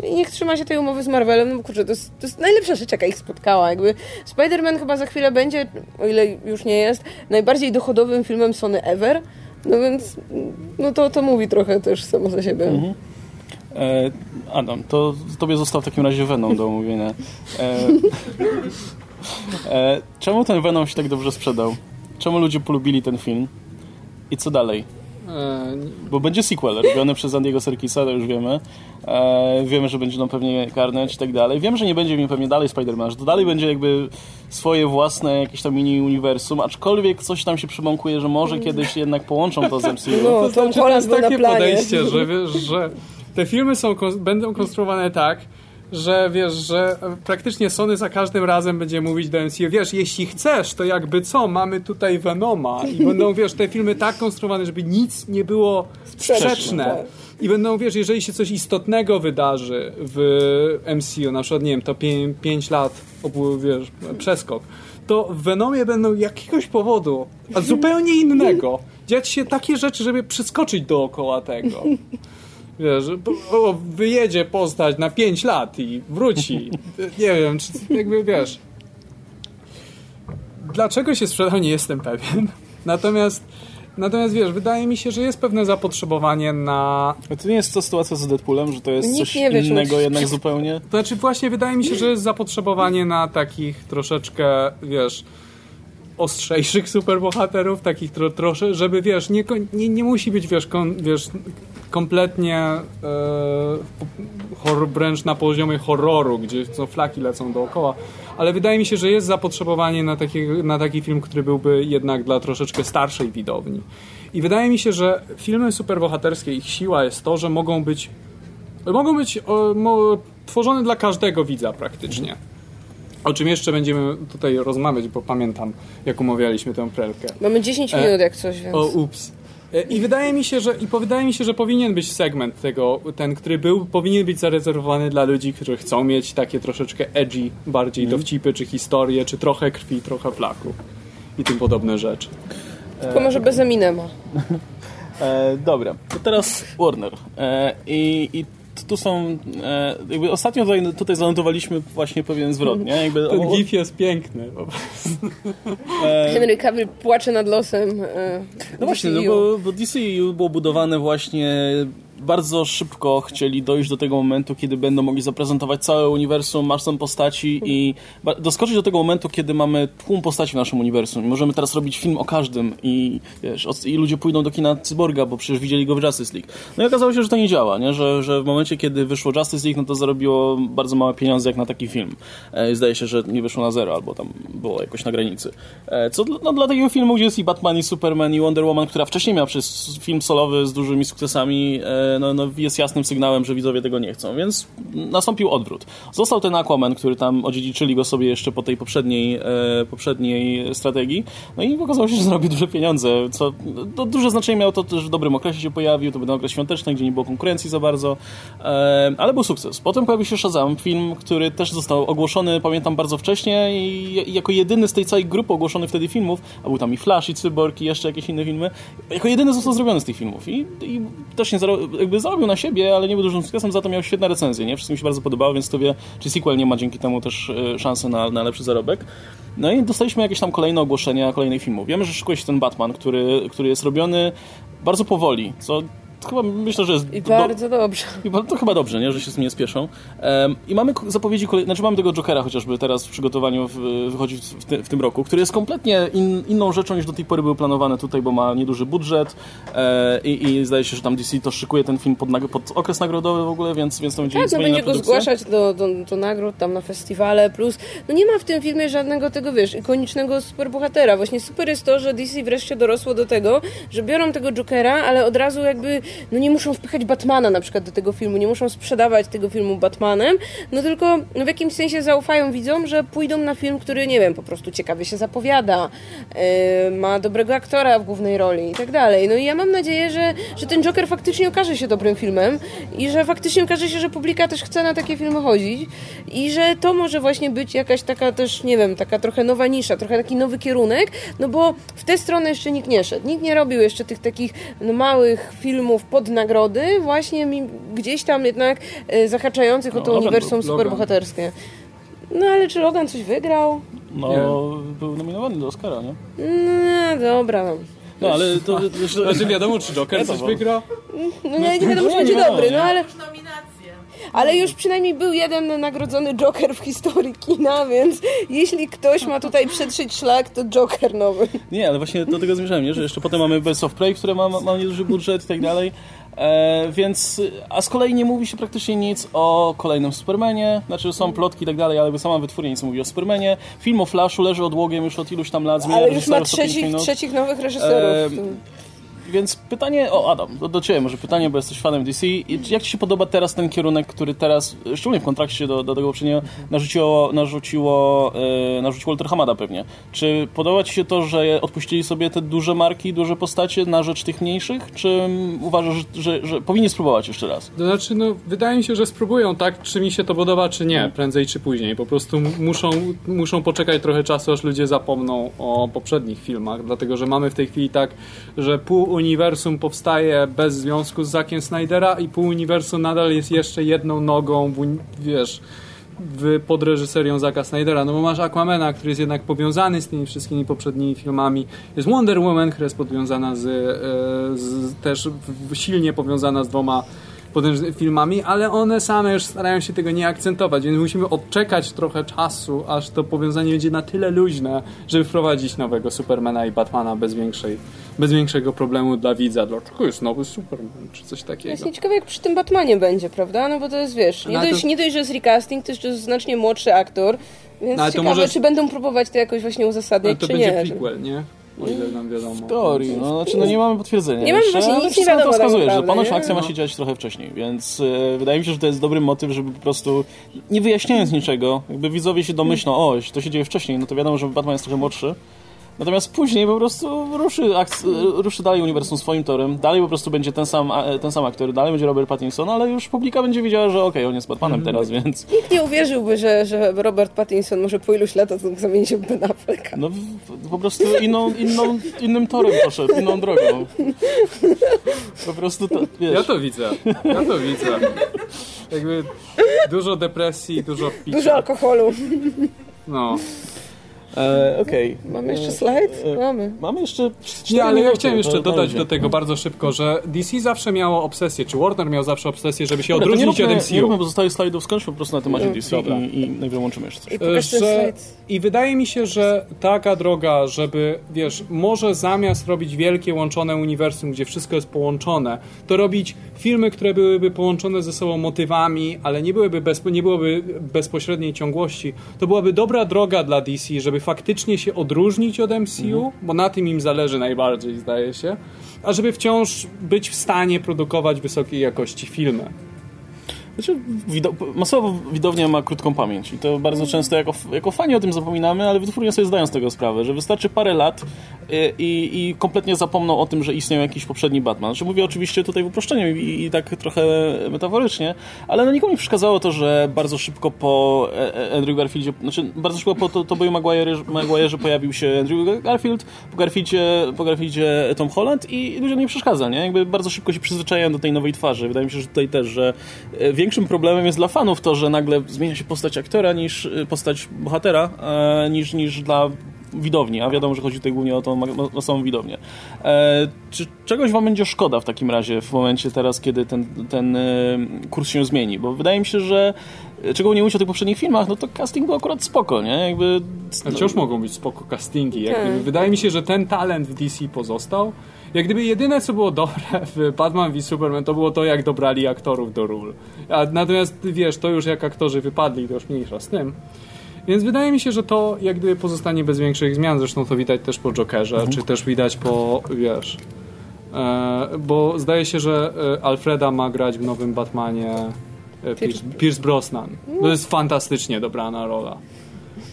I niech trzyma się tej umowy z Marvelem, no kurczę, to jest, to jest najlepsza rzecz, jaka ich spotkała. Jakby Spider-Man chyba za chwilę będzie, o ile już nie jest, najbardziej dochodowym filmem Sony ever. No więc, no to, to mówi trochę też samo za siebie. E, Adam, to tobie został w takim razie Venom do omówienia. E, e, czemu ten Venom się tak dobrze sprzedał? Czemu ludzie polubili ten film? I co dalej? E, Bo będzie sequel robiony przez Andiego Serkisa, to już wiemy. E, wiemy, że będzie no pewnie Carnage i tak dalej. Wiem, że nie będzie mi pewnie dalej Spider-Man, że to dalej będzie jakby swoje własne jakieś tam mini-uniwersum, aczkolwiek coś tam się przymąkuje, że może kiedyś jednak połączą to z MCU. No, To Tom znaczy, to jest takie planie. podejście, że wiesz, że te filmy są, będą konstruowane tak, że wiesz, że praktycznie Sony za każdym razem będzie mówić do MCU, wiesz, jeśli chcesz, to jakby co, mamy tutaj Venoma i będą, wiesz, te filmy tak konstruowane, żeby nic nie było sprzeczne. tak. I będą, wiesz, jeżeli się coś istotnego wydarzy w MCU, na przykład, nie wiem, to 5 lat, obu, wiesz, przeskok, to w Venomie będą jakiegoś powodu, a zupełnie innego, dziać się takie rzeczy, żeby przeskoczyć dookoła tego. Wiesz, że o, wyjedzie postać na 5 lat i wróci. Nie wiem, czy jakby wiesz. Dlaczego się sprzedał, nie jestem pewien. Natomiast, natomiast wiesz, wydaje mi się, że jest pewne zapotrzebowanie na. A to nie jest to sytuacja z Deadpoolem, że to jest Nikt coś nie wie, czy- innego jednak zupełnie? To znaczy, właśnie wydaje mi się, że jest zapotrzebowanie na takich troszeczkę, wiesz, ostrzejszych superbohaterów, takich tro, trosze, żeby wiesz, nie, nie, nie musi być, wiesz, kon, wiesz kompletnie e, horror, wręcz na poziomie horroru, gdzie co flaki lecą dookoła, ale wydaje mi się, że jest zapotrzebowanie na taki, na taki film, który byłby jednak dla troszeczkę starszej widowni. I wydaje mi się, że filmy superbohaterskie, ich siła jest to, że mogą być mogą być o, mo, tworzone dla każdego widza praktycznie. O czym jeszcze będziemy tutaj rozmawiać, bo pamiętam, jak umawialiśmy tę prelkę. Mamy 10 E, minut jak coś, więc... O, ups. E, I wydaje mi się, że i wydaje mi się, że powinien być segment tego, ten, który był, powinien być zarezerwowany dla ludzi, którzy chcą mieć takie troszeczkę edgy, bardziej dowcipy, czy historie, czy trochę krwi, trochę flaku i tym podobne rzeczy. Tylko może bez Eminema. E, dobra, to teraz Warner. E, I i tu są. E, jakby ostatnio tutaj, tutaj zanotowaliśmy właśnie pewien zwrot, nie? Jakby, Ten o- gif jest piękny. po prostu. e, Henry Cavill płacze nad losem. e, No właśnie, no bo, bo DCU było budowane właśnie bardzo szybko chcieli dojść do tego momentu, kiedy będą mogli zaprezentować całe uniwersum, masę postaci i doskoczyć do tego momentu, kiedy mamy tłum postaci w naszym uniwersum. I możemy teraz robić film o każdym i, wiesz, i ludzie pójdą do kina Cyborga, bo przecież widzieli go w Justice League. No i okazało się, że to nie działa, nie? Że, że w momencie, kiedy wyszło Justice League, no to zarobiło bardzo małe pieniądze jak na taki film. E, zdaje się, że nie wyszło na zero, albo tam było jakoś na granicy. E, co dla, no, dla takiego filmu, gdzie jest i Batman, i Superman, i Wonder Woman, która wcześniej miała przez film solowy z dużymi sukcesami, e, no, no, jest jasnym sygnałem, że widzowie tego nie chcą, więc nastąpił odwrót. Został ten Aquaman, który tam odziedziczyli go sobie jeszcze po tej poprzedniej, e, poprzedniej strategii, no i okazało się, że zrobił duże pieniądze, co no, duże znaczenie miało to, że w dobrym okresie się pojawił, to był okres świąteczny, gdzie nie było konkurencji za bardzo, e, ale był sukces. Potem pojawił się Shazam, film, który też został ogłoszony, pamiętam, bardzo wcześnie i jako jedyny z tej całej grupy ogłoszonych wtedy filmów, a był tam i Flash, i Cyborg, i jeszcze jakieś inne filmy, jako jedyny został zrobiony z tych filmów i, i też nie jakby zarobił na siebie, ale nie był dużym sukcesem, za to miał świetne recenzje, nie? Wszystkim się bardzo podobało, więc to wie, czy sequel nie ma dzięki temu też e, szansy na, na lepszy zarobek. No i dostaliśmy jakieś tam kolejne ogłoszenia kolejnych filmów. Wiemy, że szykuje się ten Batman, który, który jest robiony bardzo powoli, co chyba myślę, że jest... I bardzo dobrze. I to chyba dobrze, nie? że się z tym nie spieszą. Um, I mamy zapowiedzi, kolej... znaczy mamy tego Jokera chociażby teraz w przygotowaniu w, wychodzi w, w, tym roku, który jest kompletnie in, inną rzeczą niż do tej pory był planowany tutaj, bo ma nieduży budżet e, i, i, zdaje się, że tam DC to szykuje ten film pod, pod okres nagrodowy w ogóle, więc, więc to będzie Tak, no będzie go zgłaszać do, do, do nagród tam na festiwale, plus no nie ma w tym filmie żadnego tego, wiesz, ikonicznego superbohatera. Właśnie super jest to, że DC wreszcie dorosło do tego, że biorą tego Jokera, ale od razu jakby no nie muszą wpychać Batmana na przykład do tego filmu, nie muszą sprzedawać tego filmu Batmanem, no tylko w jakimś sensie zaufają widzom, że pójdą na film, który, nie wiem, po prostu ciekawie się zapowiada, yy, ma dobrego aktora w głównej roli i tak dalej. No i ja mam nadzieję, że, że ten Joker faktycznie okaże się dobrym filmem i że faktycznie okaże się, że publika też chce na takie filmy chodzić i że to może właśnie być jakaś taka też, nie wiem, taka trochę nowa nisza, trochę taki nowy kierunek, no bo w tę stronę jeszcze nikt nie szedł. Nikt nie robił jeszcze tych takich no, małych filmów pod nagrody, właśnie mi gdzieś tam jednak e, zahaczających o to no, uniwersum był, superbohaterskie. No ale czy Logan coś wygrał? No, nie. był nominowany do Oscara, nie? No, dobra. No ale to... to, to wiadomo, czy Joker coś wygra? No nie, nie wiadomo, czy będzie dobry, no ale... Ale już przynajmniej był jeden nagrodzony Joker w historii kina, więc jeśli ktoś ma tutaj przetrzeć szlak, to Joker nowy. Nie, ale właśnie do tego zmierzałem, nie? że jeszcze potem mamy Birds of Prey, które ma, ma nieduży budżet i tak dalej. E, więc, a z kolei nie mówi się praktycznie nic o kolejnym Supermanie, znaczy są plotki i tak dalej, ale sama wytwórnia nic nie mówi o Supermanie. Film o Flashu leży odłogiem już od iluś tam lat. Ale już ma trzecich, trzecich nowych reżyserów. E, więc pytanie, o Adam, do, do Ciebie może pytanie, bo jesteś fanem DC. Jak Ci się podoba teraz ten kierunek, który teraz, szczególnie w kontrakcie do, do tego poprzedniego, narzuciło, narzuciło, yy, narzucił Walter Hamada pewnie. Czy podoba Ci się to, że odpuścili sobie te duże marki, duże postacie na rzecz tych mniejszych? Czy uważasz, że, że, że powinni spróbować jeszcze raz? To znaczy, no, wydaje mi się, że spróbują tak, czy mi się to podoba, czy nie, prędzej czy później. Po prostu muszą, muszą poczekać trochę czasu, aż ludzie zapomną o poprzednich filmach, dlatego że mamy w tej chwili tak, że pół uniwersum powstaje bez związku z Zackiem Snydera i pół uniwersum nadal jest jeszcze jedną nogą w, wiesz, w, pod reżyserią Zacka Snydera, no bo masz Aquamana, który jest jednak powiązany z tymi wszystkimi poprzednimi filmami, jest Wonder Woman, która jest powiązana z, e, z też silnie powiązana z dwoma potężnymi filmami, ale one same już starają się tego nie akcentować, więc musimy odczekać trochę czasu, aż to powiązanie będzie na tyle luźne, żeby wprowadzić nowego Supermana i Batmana bez większej bez większego problemu dla widza. Dlaczego jest nowy Superman, czy coś takiego. Jest nieciekawe, jak przy tym Batmanie będzie, prawda? No bo to jest, wiesz, nie, dość, to... nie dość, że jest recasting, to jeszcze znacznie młodszy aktor, więc no, ciekawe, może... czy będą próbować to jakoś właśnie uzasadniać, no, to czy będzie nie. prequel, nie? O ile nam wiadomo. W teorii, no, znaczy, no nie mamy potwierdzenia. Nie mamy właśnie nic nie wiadomo. to wskazuje, tak że ponoć akcja ma no. się dziać trochę wcześniej, więc e, wydaje mi się, że to jest dobry motyw, żeby po prostu, nie wyjaśniając niczego, jakby widzowie się domyślą, o, to się dzieje wcześniej, no to wiadomo, że Batman jest trochę młodszy, Natomiast później po prostu ruszy, ruszy dalej uniwersum swoim torem, dalej po prostu będzie ten sam, ten sam aktor, dalej będzie Robert Pattinson, ale już publika będzie wiedziała, że okej, okay, on jest Batmanem mm. teraz, więc... Nikt nie uwierzyłby, że, że Robert Pattinson może po iluś latach zamieni się w Ben Afflecka. No po prostu inną, inną, innym torem poszedł, inną drogą. Po prostu to, wiesz... Ja to widzę, ja to widzę. Jakby dużo depresji, dużo picia. Dużo alkoholu. No. E, Okej. Okay. Mamy jeszcze slajd? E, Mamy. Mamy jeszcze. Nie, ale ja chciałem jeszcze dodać do tego bardzo szybko, że DC zawsze miało obsesję, czy Warner miał zawsze obsesję, żeby się odróżnić od MCU. Nie róbmy pozostałych slajdów, skończmy po prostu na temacie DC i, i wyłączymy jeszcze coś. I, że, I wydaje mi się, że taka droga, żeby, wiesz, może zamiast robić wielkie łączone uniwersum, gdzie wszystko jest połączone, to robić filmy, które byłyby połączone ze sobą motywami, ale nie byłyby, bez, nie byłoby bezpośredniej ciągłości, to byłaby dobra droga dla DC, żeby faktycznie się odróżnić od MCU, bo na tym im zależy najbardziej, zdaje się, a żeby wciąż być w stanie produkować wysokiej jakości filmy. Znaczy, wido masowo widownia ma krótką pamięć i to bardzo często jako, jako fani o tym zapominamy, ale wytwórnie sobie zdają z tego sprawę, że wystarczy parę lat y, i, i kompletnie zapomną o tym, że istniał jakiś poprzedni Batman. Znaczy, mówię oczywiście tutaj w uproszczeniu i, i tak trochę metaforycznie, ale no nikomu nie przeszkadzało to, że bardzo szybko po e, e, Andrew Garfieldzie, znaczy bardzo szybko po to, Tobey Maguire, Maguire'ze pojawił się Andrew Garfield, po Garfieldzie, po Garfieldzie Tom Holland i ludziom nie przeszkadza, nie? Jakby bardzo szybko się przyzwyczajają do tej nowej twarzy. Wydaje mi się, że tutaj też, że e, większym problemem jest dla fanów to, że nagle zmienia się postać aktora niż y, postać bohatera, e, niż, niż dla widowni, a wiadomo, że chodzi tutaj głównie o tą masową widownię. E, czy czegoś wam będzie szkoda w takim razie w momencie teraz, kiedy ten, ten y, kurs się zmieni? Bo wydaje mi się, że czego nie mówić o tych poprzednich filmach, no to casting był akurat spoko, nie? Jakby... No. Wciąż mogą być spoko castingi. Tak. wydaje mi się, że ten talent w DC pozostał. Jak gdyby jedyne, co było dobre w Batman v Superman, to było to, jak dobrali aktorów do ról. A natomiast, wiesz, to już jak aktorzy wypadli, to już mniejsza z tym. Więc wydaje mi się, że to jak gdyby pozostanie bez większych zmian. Zresztą to widać też po Jokerze, mhm. czy też widać po, wiesz... E, bo zdaje się, że e, Alfreda ma grać w nowym Batmanie e, Pierce, Pierce Brosnan. To jest fantastycznie dobrana rola.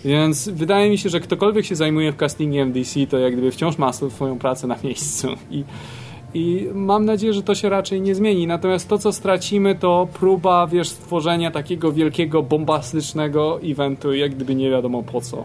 Więc wydaje mi się, że ktokolwiek się zajmuje w castingiem DC, to jak gdyby wciąż ma swoją pracę na miejscu. I, I mam nadzieję, że to się raczej nie zmieni. Natomiast to, co stracimy, to próba, wiesz, stworzenia takiego wielkiego, bombastycznego eventu, jak gdyby nie wiadomo po co.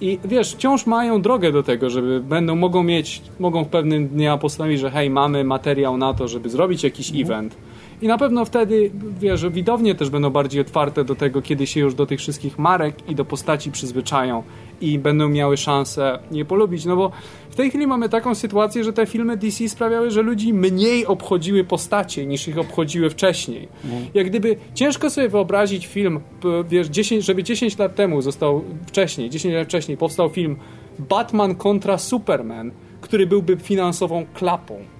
I wiesz, wciąż mają drogę do tego, żeby będą, mogą mieć, mogą w pewnym dnia postanowić, że hej, mamy materiał na to, żeby zrobić jakiś mhm. event i na pewno wtedy, wiesz, że widownie też będą bardziej otwarte do tego, kiedy się już do tych wszystkich marek i do postaci przyzwyczają i będą miały szansę je polubić. No bo w tej chwili mamy taką sytuację, że te filmy DC sprawiały, że ludzi mniej obchodziły postacie niż ich obchodziły wcześniej. Mm. Jak gdyby ciężko sobie wyobrazić film, wiesz, 10, żeby 10 lat temu został wcześniej, 10 lat wcześniej powstał film Batman kontra Superman, który byłby finansową klapą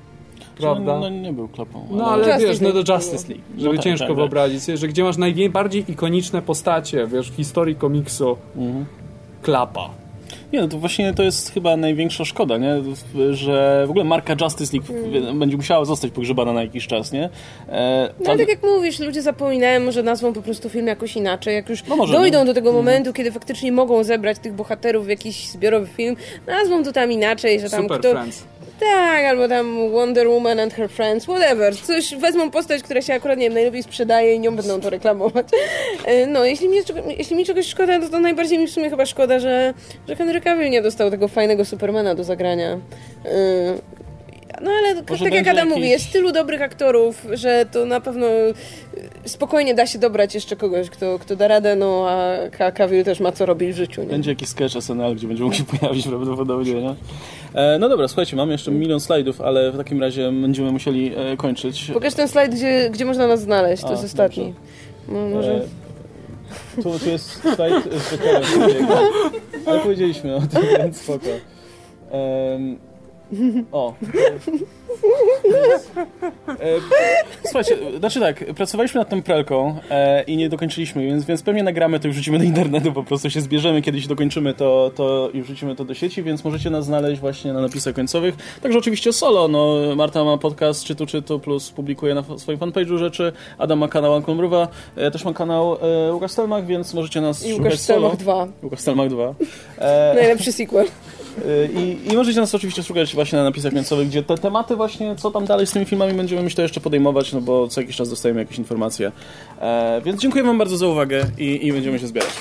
prawda? No, nie był klapą. Ale... No ale Justice wiesz, no do Justice League, żeby no tak, ciężko tak, tak. wyobrazić sobie, że gdzie masz najbardziej ikoniczne postacie, wiesz, w historii komiksu, mhm. klapa. Nie, no to właśnie to jest chyba największa szkoda, nie? że w ogóle marka Justice League mm. będzie musiała zostać pogrzebana na jakiś czas, nie? E, no ale tak jak mówisz, ludzie zapominają, może nazwą po prostu film jakoś inaczej. Jak już no może, dojdą do tego mhm. momentu, kiedy faktycznie mogą zebrać tych bohaterów w jakiś zbiorowy film, nazwą to tam inaczej, że tam Super kto... Friends. Tak, albo tam Wonder Woman and her friends, whatever. Coś, wezmą postać, która się akurat, nie wiem, najlepiej sprzedaje i nią będą to reklamować. E, no, jeśli mi, jeśli mi czegoś szkoda, to, to najbardziej mi w sumie chyba szkoda, że, że Henry Cavill nie dostał tego fajnego Supermana do zagrania. E, no ale Może tak jak Adam jakiś... mówi, jest tylu dobrych aktorów, że to na pewno spokojnie da się dobrać jeszcze kogoś, kto, kto da radę, no a Cavill też ma co robić w życiu. Nie? Będzie jakiś sketch SNL, gdzie będzie mógł się pojawić prawdopodobnie, nie? E, no dobra, słuchajcie, mamy jeszcze milion slajdów, ale w takim razie będziemy musieli e, kończyć. Pokaż ten slajd, gdzie, gdzie można nas znaleźć, to a, jest ostatni. No, może... E, tu, tu jest slajd z ale powiedzieliśmy o tym, więc spoko. O. E, słuchajcie, znaczy tak, pracowaliśmy nad tą prelką e, i nie dokończyliśmy, więc, więc pewnie nagramy to i wrzucimy do internetu, po prostu się zbierzemy, kiedyś dokończymy to, to i wrzucimy to do sieci, więc możecie nas znaleźć właśnie na napisach końcowych. Także oczywiście solo, no Marta ma podcast czy tu, czy tu, plus publikuje na swoim fanpage'u rzeczy, Adam ma kanał Ankon Mruwa, ja też mam kanał e, Łukasz Stelmach, więc możecie nas I Łukasz Stelmach 2. Łukasz Stelmach 2. E, Najlepszy sequel. E, I, I możecie nas oczywiście szukać właśnie na napisach końcowych, gdzie te tematy właśnie, co tam dalej z tymi filmami będziemy myślę jeszcze podejmować, no bo co jakiś czas dostajemy jakieś informacje. E, więc dziękuję Wam bardzo za uwagę i, i będziemy się zbierać.